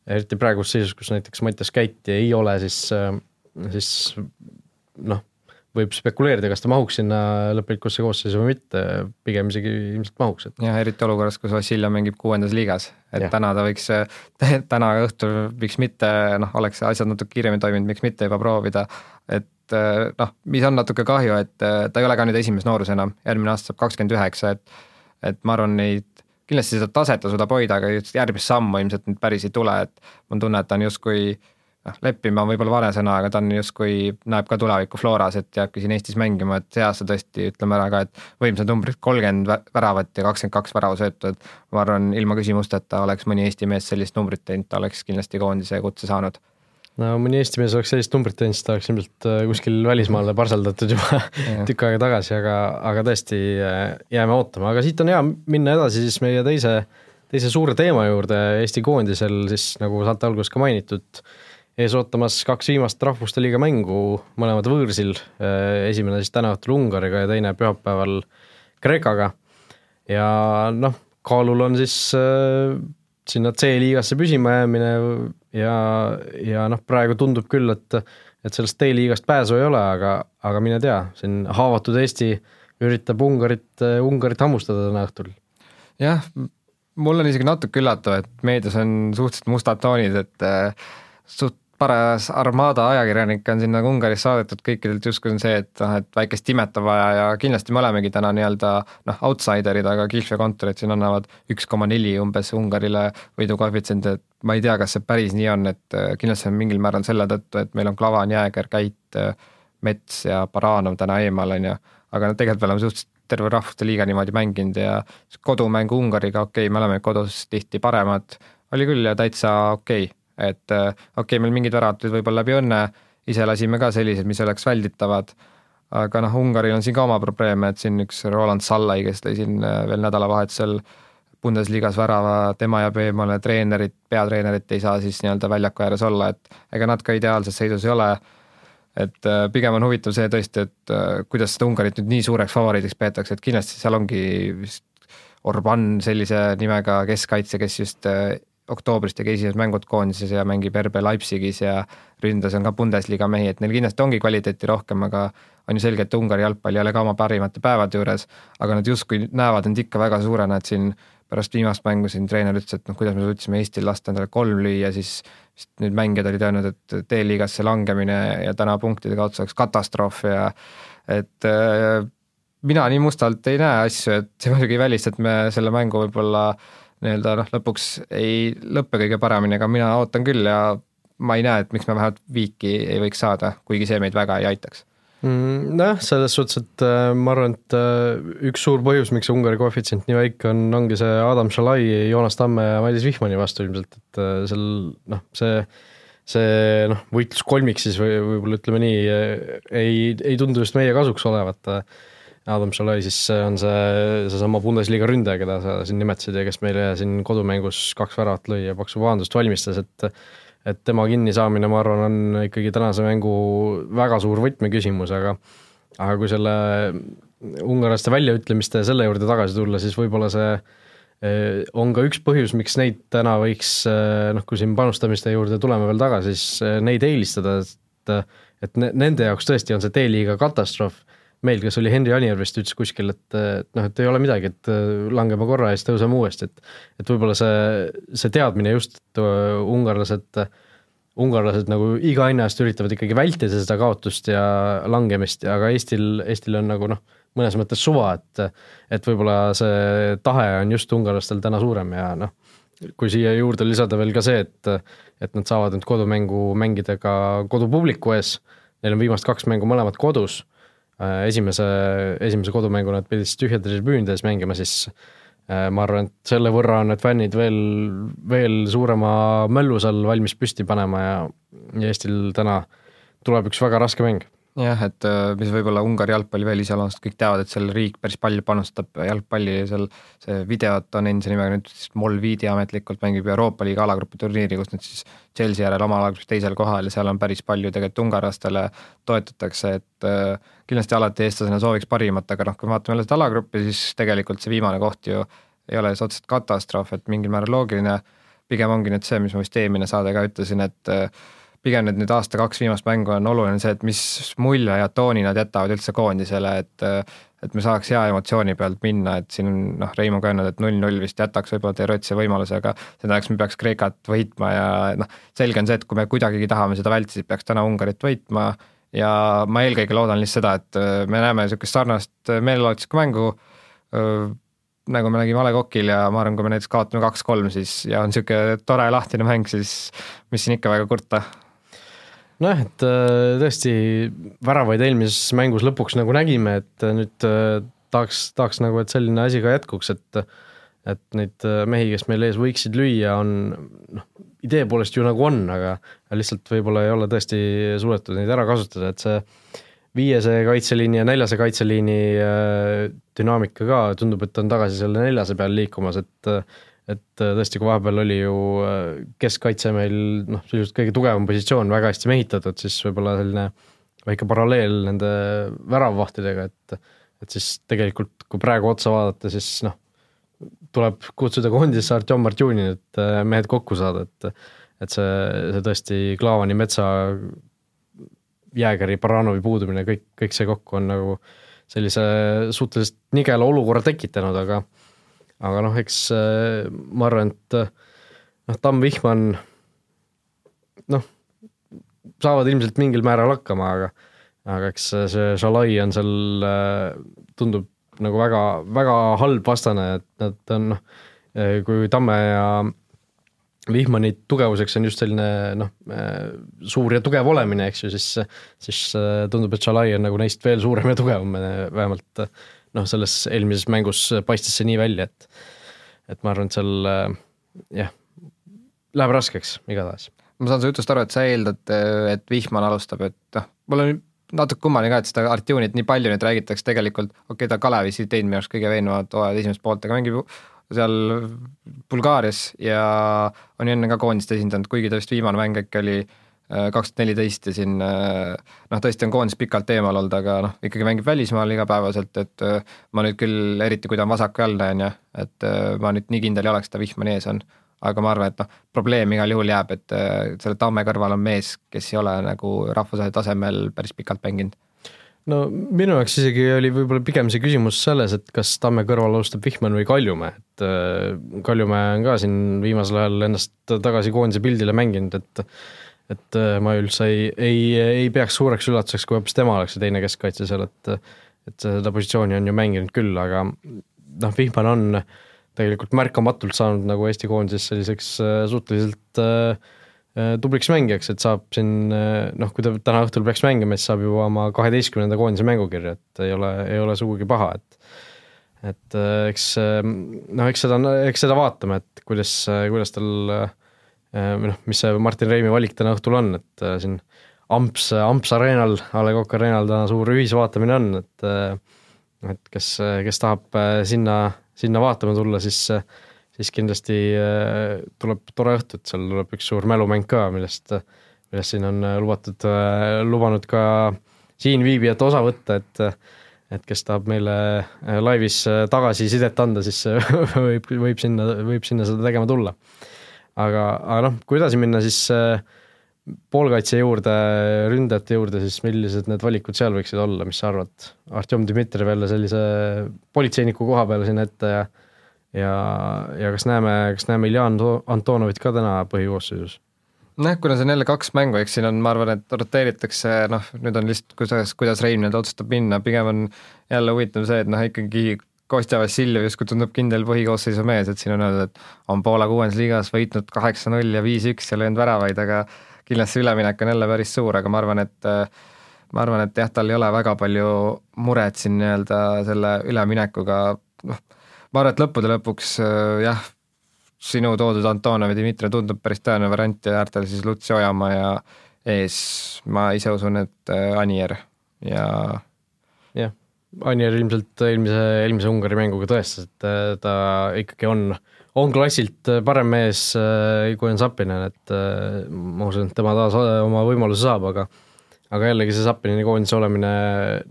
eriti praeguses seisus, kus näiteks Mattias Käiti ei ole, siis, siis noh võib spekuleerida, kas ta mahuks sinna lõplikusse koosseisu või mitte, pigem isegi ilmselt mahuks, et. jah, eriti olukorras, kus Vassiljev mängib kuuendas liigas, et ja. täna ta võiks, täna õhtul miks mitte, noh, oleks asjad natuke kiiremini toiminud, miks mitte juba proovida, et noh, mis on natuke kahju, et ta ei ole ka nüüd esimeses noorus enam, järgmine aasta saab kakskümmend üheksa, et et ma arvan, neid kindlasti seda taset ta suudab hoida, aga järgmist sammu ilmselt nüüd päris ei tule, et mul on tunne, et ta on justkui noh, leppima on võib-olla vale sõna, aga ta on justkui, näeb ka tulevikku Floras, et jääbki siin Eestis mängima, et see aasta tõesti ütleme ära ka, et võimsad numbrid, kolmkümmend väravat ja kakskümmend kaks väravasöötu, et ma arvan, ilma küsimusteta oleks mõni Eesti mees sellist numbrit teinud, ta oleks kindlasti koondise kutse saanud. No mõni Eesti mees oleks sellist numbrit teinud, siis ta oleks ilmselt äh, kuskil välismaale parseldatud juba tükk aega tagasi, aga, aga tõesti äh, jääme ootama, aga siit on hea minna edasi siis meie teise, teise suure teema juurde Eesti koondisel siis nagu saate alguses ka mainitud ees ootamas kaks viimast Rahvuste Liiga mängu, mõlemad võõrsil, äh, esimene siis täna õhtul Ungariga ja teine pühapäeval Kreekaga. ja noh, kaalul on siis äh, sinna C-liigasse püsima jäämine ja, ja noh, praegu tundub küll, et, et sellest D-liigast pääsu ei ole, aga, aga mine tea, siin haavatud Eesti üritab Ungarit, Ungarit hammustada täna õhtul. jah, mul on isegi natuke üllatav, et meedias on suhteliselt mustad toonid, et äh, suht paras armaada ajakirjanikke on sinna Ungaris saadetud, kõikidelt justkui on see, et noh, et väikest imet on vaja ja kindlasti me olemegi täna nii-öelda noh, outsiderid, aga Kihlve kontorid siin annavad üks koma neli umbes Ungarile võidukoefitsiendi, et ma ei tea, kas see päris nii on, et äh, kindlasti on mingil määral selle tõttu, et meil on Klavan, Jääger, Käit, äh, Mets ja Baranov täna eemal, on ju, aga no tegelikult me oleme suhteliselt terve rahvuste liiga niimoodi mänginud ja kodumäng Ungariga, okei okay,, me oleme kodus tihti paremad, oli küll ja täitsa okei. okay et äh, okei okay,, meil mingid väravad tulid võib-olla läbi õnne, ise lasime ka sellised, mis oleks välditavad, aga noh, Ungaril on siin ka oma probleeme, et siin üks Roland Sallai, kes lõi siin äh, veel nädalavahetusel Bundesligas värava, tema jääb eemale, treenerit, peatreenerit ei saa siis nii-öelda väljaku ääres olla, et ega nad ka ideaalses seisus ei ole, et äh, pigem on huvitav see tõesti, et kuidas seda Ungarit nüüd nii suureks favoriidiks peetakse, et kindlasti seal ongi vist Orban sellise nimega keskkaitse, kes just oktoobris tegi esimesed mängud koondises ja mängib RB Leipzigis ja ründas on ka Bundesliga mehi, et neil kindlasti ongi kvaliteeti rohkem, aga on ju selge, et Ungari jalgpall ei ole ka oma parimate päevade juures, aga nad justkui näevad end ikka väga suurena, et siin pärast viimast mängu siin treener ütles, et noh, kuidas me suutsime Eestil lasta endale kolm lüüa, siis nüüd mängijad olid öelnud, et D-liigasse langemine ja täna punktide kaotus oleks katastroof ja et äh, mina nii mustalt ei näe asju, et see muidugi ei välista, et me selle mängu võib-olla äh, nii-öelda noh, lõpuks ei lõppe kõige paremini, aga mina ootan küll ja ma ei näe, et miks me vähemalt viiki ei võiks saada, kuigi see meid väga ei aitaks mm,. Nojah, selles suhtes, et äh, ma arvan, et äh, üks suur põhjus, miks see Ungari koefitsient nii väike on, ongi see Adam Šalai, Joonas Tamme ja Madis Vihmani vastu ilmselt, et äh, seal noh, see see noh, võitluskolmik siis või võib-olla ütleme nii, ei, ei tundu just meie kasuks olevat Adam Shalai, siis on see, seesama Bundesliga ründaja, keda sa siin nimetasid ja kes meile siin kodumängus kaks väravat lõi ja paksu pahandust valmistas, et et tema kinnisaamine, ma arvan, on ikkagi tänase mängu väga suur võtmeküsimus, aga aga kui selle ungarlaste väljaütlemiste ja selle juurde tagasi tulla, siis võib-olla see eh, on ka üks põhjus, miks neid täna võiks eh, noh, kui siin panustamiste juurde tuleme veel tagasi, siis eh, neid eelistada, et et ne, nende jaoks tõesti on see D-liiga katastroof, meil, kes oli Henri Anier vist ütles kuskil, et, noh, et ei ole midagi, et langeme korra ja siis tõuseme uuesti, et et võib-olla see, see teadmine just, et ungarlased, ungarlased nagu iga hinna eest üritavad ikkagi vältida seda kaotust ja langemist, aga Eestil, Eestil on nagu noh, mõnes mõttes suva, et et võib-olla see tahe on just ungarlastel täna suurem ja noh, kui siia juurde lisada veel ka see, et et nad saavad nüüd kodumängu mängida ka kodupubliku ees, neil on viimased kaks mängu mõlemad kodus, esimese, esimese kodumängu nad pidid siis tühjade tribüünide ees mängima, siis ma arvan, et selle võrra on need fännid veel, veel suurema mölluse all valmis püsti panema ja Eestil täna tuleb üks väga raske mäng jah, et äh, mis võib-olla Ungari jalgpalli veel iseloomustab, kõik teavad, et seal riik päris palju panustab jalgpalli ja seal see videot on endise nimega nüüd siis Molvidi ametlikult mängib Euroopa liiga alagrupi turniiri, kus nad siis Chelsea järel oma alagrupis teisel kohal ja seal on päris palju tegelikult ungarlastele toetatakse, et äh, kindlasti alati eestlasena sooviks parimat, aga noh, kui me vaatame jälle seda alagruppi, siis tegelikult see viimane koht ju ei ole otseselt katastroof, et mingil määral loogiline, pigem ongi nüüd see, mis ma vist eelmine saade ka ütlesin, et äh, pigem need nüüd aasta-kaks viimast mängu on oluline see, et mis mulje ja tooni nad jätavad üldse koondisele, et et me saaks hea emotsiooni pealt minna, et siin noh, Reimo ka öelnud, et null-null vist jätaks võib-olla teoreetilise võimaluse, aga see tähendaks, me peaks Kreekat võitma ja noh, selge on see, et kui me kuidagigi tahame seda vältida, siis peaks täna Ungarit võitma ja ma eelkõige loodan lihtsalt seda, et me näeme niisugust sarnast meelelahutuslikku mängu, nagu me nägime A Le Coqil ja ma arvan, kui me näiteks kaotame kaks-kolm, siis ja on niisugune tore lahtine mäng, siis mis siin ikka väga kurta nojah, et äh, tõesti väravaid eelmises mängus lõpuks nagu nägime, et äh, nüüd äh, tahaks, tahaks nagu, et selline asi ka jätkuks, et et neid mehi, kes meil ees võiksid lüüa, on noh, idee poolest ju nagu on, aga lihtsalt võib-olla ei ole tõesti suudetud neid ära kasutada, et see viiese kaitseliini ja neljase kaitseliini dünaamika ka tundub, et on tagasi selle neljase peal liikumas, et et äh, tõesti, kui vahepeal oli ju äh, keskkaitse meil noh, sisuliselt kõige tugevam positsioon, väga hästi mehitatud, siis võib-olla selline väike paralleel nende väravvahtidega, et et siis tegelikult, kui praegu otsa vaadata, siis noh, tuleb kutsuda koondisse Artjom Martjunin, et äh, mehed kokku saada, et et see, see tõesti Klaavani, Metsa, Jäägeri, Baranovi puudumine, kõik, kõik see kokku on nagu sellise suhteliselt nigela olukorra tekitanud, aga aga noh, eks äh, ma arvan, et äh, noh, Tamm Vihman noh, saavad ilmselt mingil määral hakkama, aga aga eks see Shalai on seal, äh, tundub nagu väga, väga halb vastane, et nad on noh, kui Tamme ja Vihmani tugevuseks on just selline noh, suur ja tugev olemine, eks ju, siis, siis tundub, et Shalai on nagu neist veel suurem ja tugevam, vähemalt noh, selles eelmises mängus paistis see nii välja, et et ma arvan, et seal jah, läheb raskeks igatahes. ma saan su jutust aru, et sa eeldad, et Vihman alustab, et noh, mul on natuke kummaline ka, et seda Artjunit nii palju nüüd räägitakse, tegelikult okei okay,, ta Kalevis ei teinud minu arust kõige veenvamad hooajad esimest poolt, aga mängib seal Bulgaarias ja on ju enne ka koondist esindanud, kuigi ta vist viimane mäng äkki oli äh, Äh, kaks tuhat neliteist ja siin äh, noh, tõesti on koondis pikalt eemal olnud, aga noh, ikkagi mängib välismaal igapäevaselt, et äh, ma nüüd küll, eriti kui ta on vasakujalgne, on ju, et ma nüüd nii kindel ei oleks, et ta vihmani ees on. aga ma arvan, et noh, probleem igal juhul jääb, et selle Tamme kõrval on mees, kes ei ole nagu rahvusvahelisel tasemel päris pikalt mänginud no minu jaoks isegi oli võib-olla pigem see küsimus selles, et kas Tamme kõrval alustab Vihman või Kaljumäe, et Kaljumäe on ka siin viimasel ajal ennast tagasi koondise pildile mänginud, et et äh, ma üldse ei, ei, ei peaks suureks üllatuseks, kui hoopis tema oleks see teine keskkaitse seal, et et seda positsiooni on ju mänginud küll, aga noh, Vihman on tegelikult märkamatult saanud nagu Eesti koondises selliseks äh, suhteliselt äh, tubliks mängijaks, et saab siin noh, kui ta täna õhtul peaks mängima, siis saab juba oma kaheteistkümnenda koondise mängukirja, et ei ole, ei ole sugugi paha, et et eks noh, eks seda, eks seda vaatame, et kuidas, kuidas tal Äh, või noh, mis see Martin Reimi valik täna õhtul on, et äh, siin Amps, Amps Arenal, A Le Coq Arenal täna suur ühisvaatamine on, et äh, et kes, kes tahab sinna, sinna vaatama tulla, siis siis kindlasti tuleb tore õhtu, et seal tuleb üks suur mälumäng ka, millest, millest siin on lubatud, lubanud ka siinviibijad osa võtta, et et kes tahab meile laivis tagasisidet anda, siis võib, võib sinna, võib sinna seda tegema tulla aga, aga noh, kui edasi minna, siis äh, poolkaitse juurde, ründajate juurde, siis millised need valikud seal võiksid olla, mis sa arvad? Artjom Dmitrijev jälle sellise politseiniku koha peale sinna ette ja ja, ja kas näeme, kas näeme Iljan Antonovit ka täna põhikoosseisus? nojah, kuna see on jälle kaks mängu, eks siin on, ma arvan, et roteeritakse, noh, nüüd on lihtsalt, kuidas, kuidas Rein nüüd otsustab minna, pigem on jälle huvitav see, et noh, ikkagi Kostja Vassiljev justkui tundub kindel põhikoosseisu mees, et siin on öeldud, et on Poola kuuendas liigas võitnud kaheksa-null ja viis-üks ja löönud väravaid, aga kindlasti üleminek on jälle päris suur, aga ma arvan, et ma arvan, et jah, tal ei ole väga palju muret siin nii-öelda selle üleminekuga, noh, ma arvan, et lõppude lõpuks jah, sinu toodud Antonov ja Dmitri tundub päris tõenäoline variant ja äärtel siis Lutsi Ojamaa ja ees. Ma ise usun, et Anier ja Anier ilmselt eelmise, eelmise Ungari mänguga tõestas, et äh, ta ikkagi on, on klassilt äh, parem mees äh, kui on Sapinen, et ma usun, et tema taas oma võimaluse saab, aga aga jällegi see Sapinini koondise olemine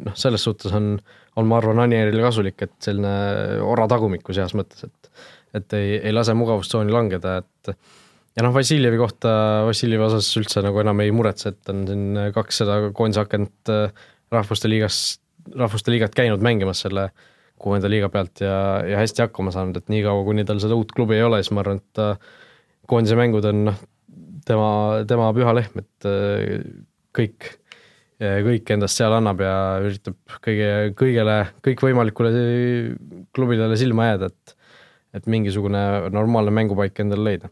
noh, selles suhtes on, on ma arvan, Anierile kasulik, et selline ora tagumikus heas mõttes, et et ei, ei lase mugavustsooni langeda, et ja noh, Vassiljevi kohta, Vassiljevi osas üldse nagu enam ei muretse, et on siin kakssada koondise akent rahvuste liigas rahvuste liigat käinud mängimas selle kuuenda liiga pealt ja, ja hästi hakkama saanud, et niikaua, kuni tal seda uut klubi ei ole, siis ma arvan, et ta koondise mängud on noh, tema, tema püha lehm, et äh, kõik, kõik endast seal annab ja üritab kõige, kõigele, kõikvõimalikule klubidele silma jääda, et et mingisugune normaalne mängupaik endale leida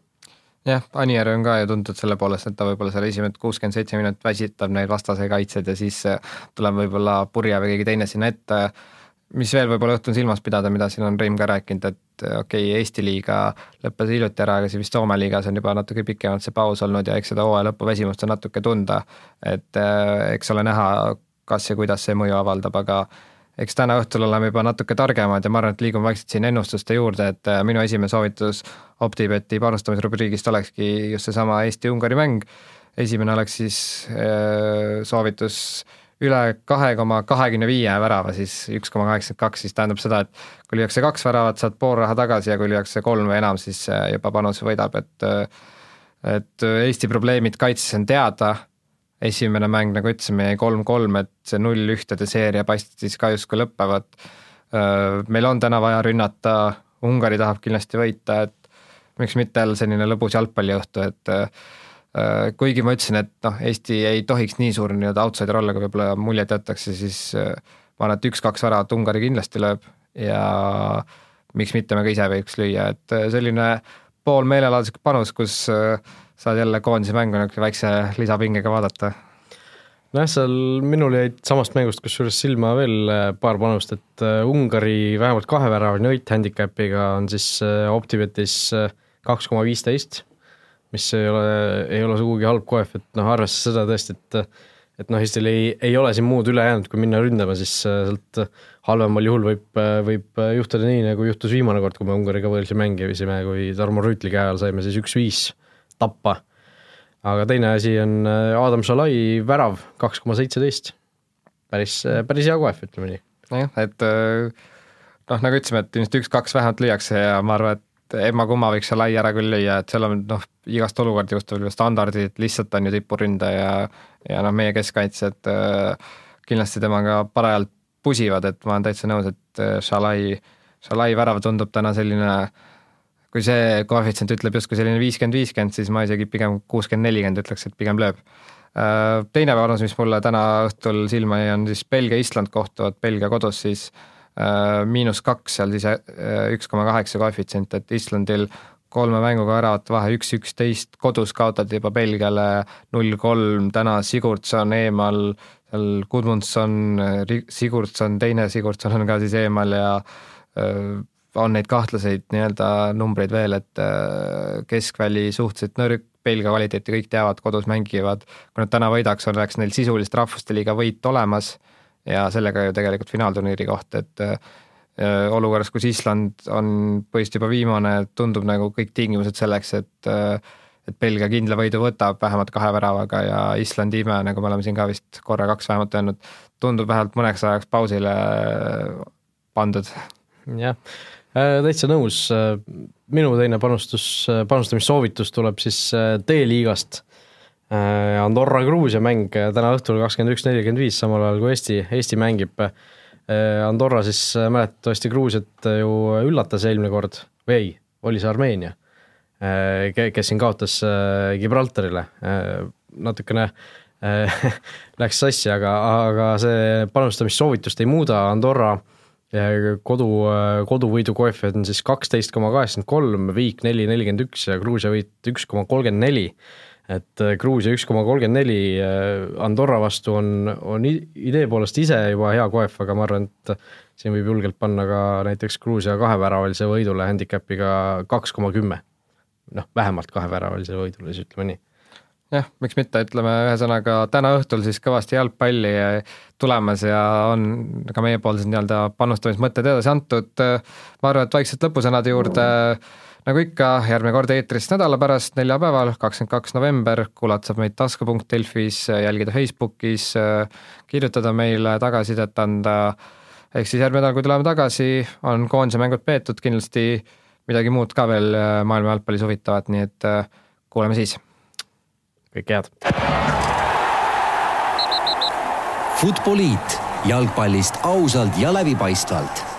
jah, Anier on ka ju tuntud selle poolest, et ta võib-olla seal esimesed kuuskümmend seitse minutit väsitab neid vastase kaitsjaid ja siis äh, tuleb võib-olla Purje või keegi teine sinna ette, mis veel võib-olla õhtul silmas pidada, mida siin on Reim ka rääkinud, et äh, okei okay,, Eesti liiga lõppes hiljuti ära, aga siis vist Soome liigas on juba natuke pikemalt see paus olnud ja eks seda hooaja lõpu väsimust on natuke tunda, et äh, eks ole näha, kas ja kuidas see mõju avaldab, aga eks täna õhtul oleme juba natuke targemad ja ma arvan, et liigume vaikselt siin ennustuste juurde, et äh, minu esimene soovitus OpTibeti panustamisrubriigist olekski just seesama Eesti-Ungari mäng. esimene oleks siis äh, soovitus üle kahe koma kahekümne viie värava, siis üks koma kaheksakümmend kaks, siis tähendab seda, et kui lüüakse kaks väravat, saad pool raha tagasi ja kui lüüakse kolm või enam, siis äh, juba panus võidab, et et Eesti probleemid kaitses on teada esimene mäng, nagu ütlesime, jäi kolm-kolm, et see null-ühtede seeria paistis ka justkui lõppevat. meil on täna vaja rünnata, Ungari tahab kindlasti võita, et miks mitte jälle selline lõbus jalgpalliõhtu, et kuigi ma ütlesin, et noh, Eesti ei tohiks nii suur nii-öelda outsider olla, kui võib-olla muljet jätakse, siis ma arvan, et üks-kaks väravat Ungari kindlasti lööb ja miks mitte me ka ise võiks lüüa, et selline pool meelelaaduslik panus, kus äh, saad jälle koondise mängu niisuguse väikse lisapingega vaadata? nojah, seal minul jäid samast mängust kusjuures silma veel äh, paar panust, et äh, Ungari vähemalt kaheväravaline võit handicap'iga on siis äh, Optibetis kaks koma viisteist, mis ei ole, ei ole sugugi halb koef, et noh, arvestades seda tõesti, et et noh, Eestil ei, ei ole siin muud üle jäänud, kui minna ründama, siis sealt halvemal juhul võib, võib juhtuda nii, nagu juhtus viimane kord, kui me Ungariga võõrsil mängisime, kui Tarmo Rüütli käe all saime siis üks-viis tappa. aga teine asi on äh, Adam Šalai värav, kaks koma seitseteist. päris, äh, päris hea koef, ütleme nii. nojah, et äh, noh, nagu ütlesime, et ilmselt üks-kaks vähemalt lüüakse ja ma arvan, et emma-kumma võiks Šalai ära küll lüüa, et seal on noh, igast olukorda juhtub, standardid lihtsalt on ju tipuründaja ja ja noh, meie keskkaitsjad kindlasti temaga parajalt pusivad, et ma olen täitsa nõus, et Šalai, Šalai värav tundub täna selline äh, kui see koefitsient ütleb justkui selline viiskümmend, viiskümmend, siis ma isegi pigem kuuskümmend, nelikümmend ütleks, et pigem lööb. Äh, teine panus, mis mulle täna õhtul silma jäi, on siis Belgia-Island kohtuvad Belgia kodus siis äh, miinus kaks seal siis äh, üks koma kaheksa koefitsient, et Islandil kolme mänguga väravate vahe üks, üksteist, kodus kaotati juba Belgiale null kolm, täna Sigurdsson eemal, seal Gudmundsson, Sigurdsson, teine Sigurdsson on ka siis eemal ja on neid kahtlaseid nii-öelda numbreid veel, et äh, keskväli suhteliselt nõrk, Belgia kvaliteeti kõik teavad, kodus mängivad, kui nad täna võidaks, oleks neil sisuliselt Rahvuste Liiga võit olemas ja sellega ju tegelikult finaalturniiri koht, et äh, olukorras, kus Island on põhiliselt juba viimane, tundub nagu kõik tingimused selleks, et äh, et Belgia kindla võidu võtab vähemalt kahe väravaga ja Islandi ime, nagu me oleme siin ka vist korra kaks vähemalt öelnud, tundub vähemalt mõneks ajaks pausile pandud. jah Äh, täitsa nõus, äh, minu teine panustus, äh, panustamissoovitus tuleb siis D-liigast. Andorra Gruusia mäng täna õhtul kakskümmend üks, nelikümmend viis, samal ajal kui Eesti, Eesti mängib. Andorra siis mäletatavasti Gruusiat ju üllatas eelmine kord või ei, oli see Armeenia, kes siin kaotas Gibraltarile, natukene läks sassi, aga, aga see panustamissoovitust ei muuda, Andorra kodu, koduvõidu koefitsient on siis kaksteist koma kaheksakümmend kolm, viik neli nelikümmend üks ja Gruusia võit üks koma kolmkümmend neli. et äh, Gruusia üks koma kolmkümmend neli äh, Andorra vastu on, on idee poolest ise juba hea koef, aga ma arvan, et siin võib julgelt panna ka näiteks Gruusia kaheväravalise võidule handicap'iga kaks koma kümme. noh, vähemalt kaheväravalise võidule, siis ütleme nii jah, miks mitte, ütleme ühesõnaga täna õhtul siis kõvasti jalgpalli tulemas ja on ka meiepoolsed nii-öelda panustamismõtted edasi antud. ma arvan, et vaikselt lõpusõnade juurde. Nagu ikka, järgmine kord eetris nädala pärast, neljapäeval, kakskümmend kaks november, kuulata saab meid tasku.delfis, jälgida Facebookis, kirjutada meile, tagasisidet anda, ehk siis järgmine nädal, kui tuleme tagasi, on koondise mängud peetud, kindlasti midagi muud ka veel maailma jalgpallis huvitavat, nii et kuuleme siis kõike head. Futboliit jalgpallist ausalt ja läbipaistvalt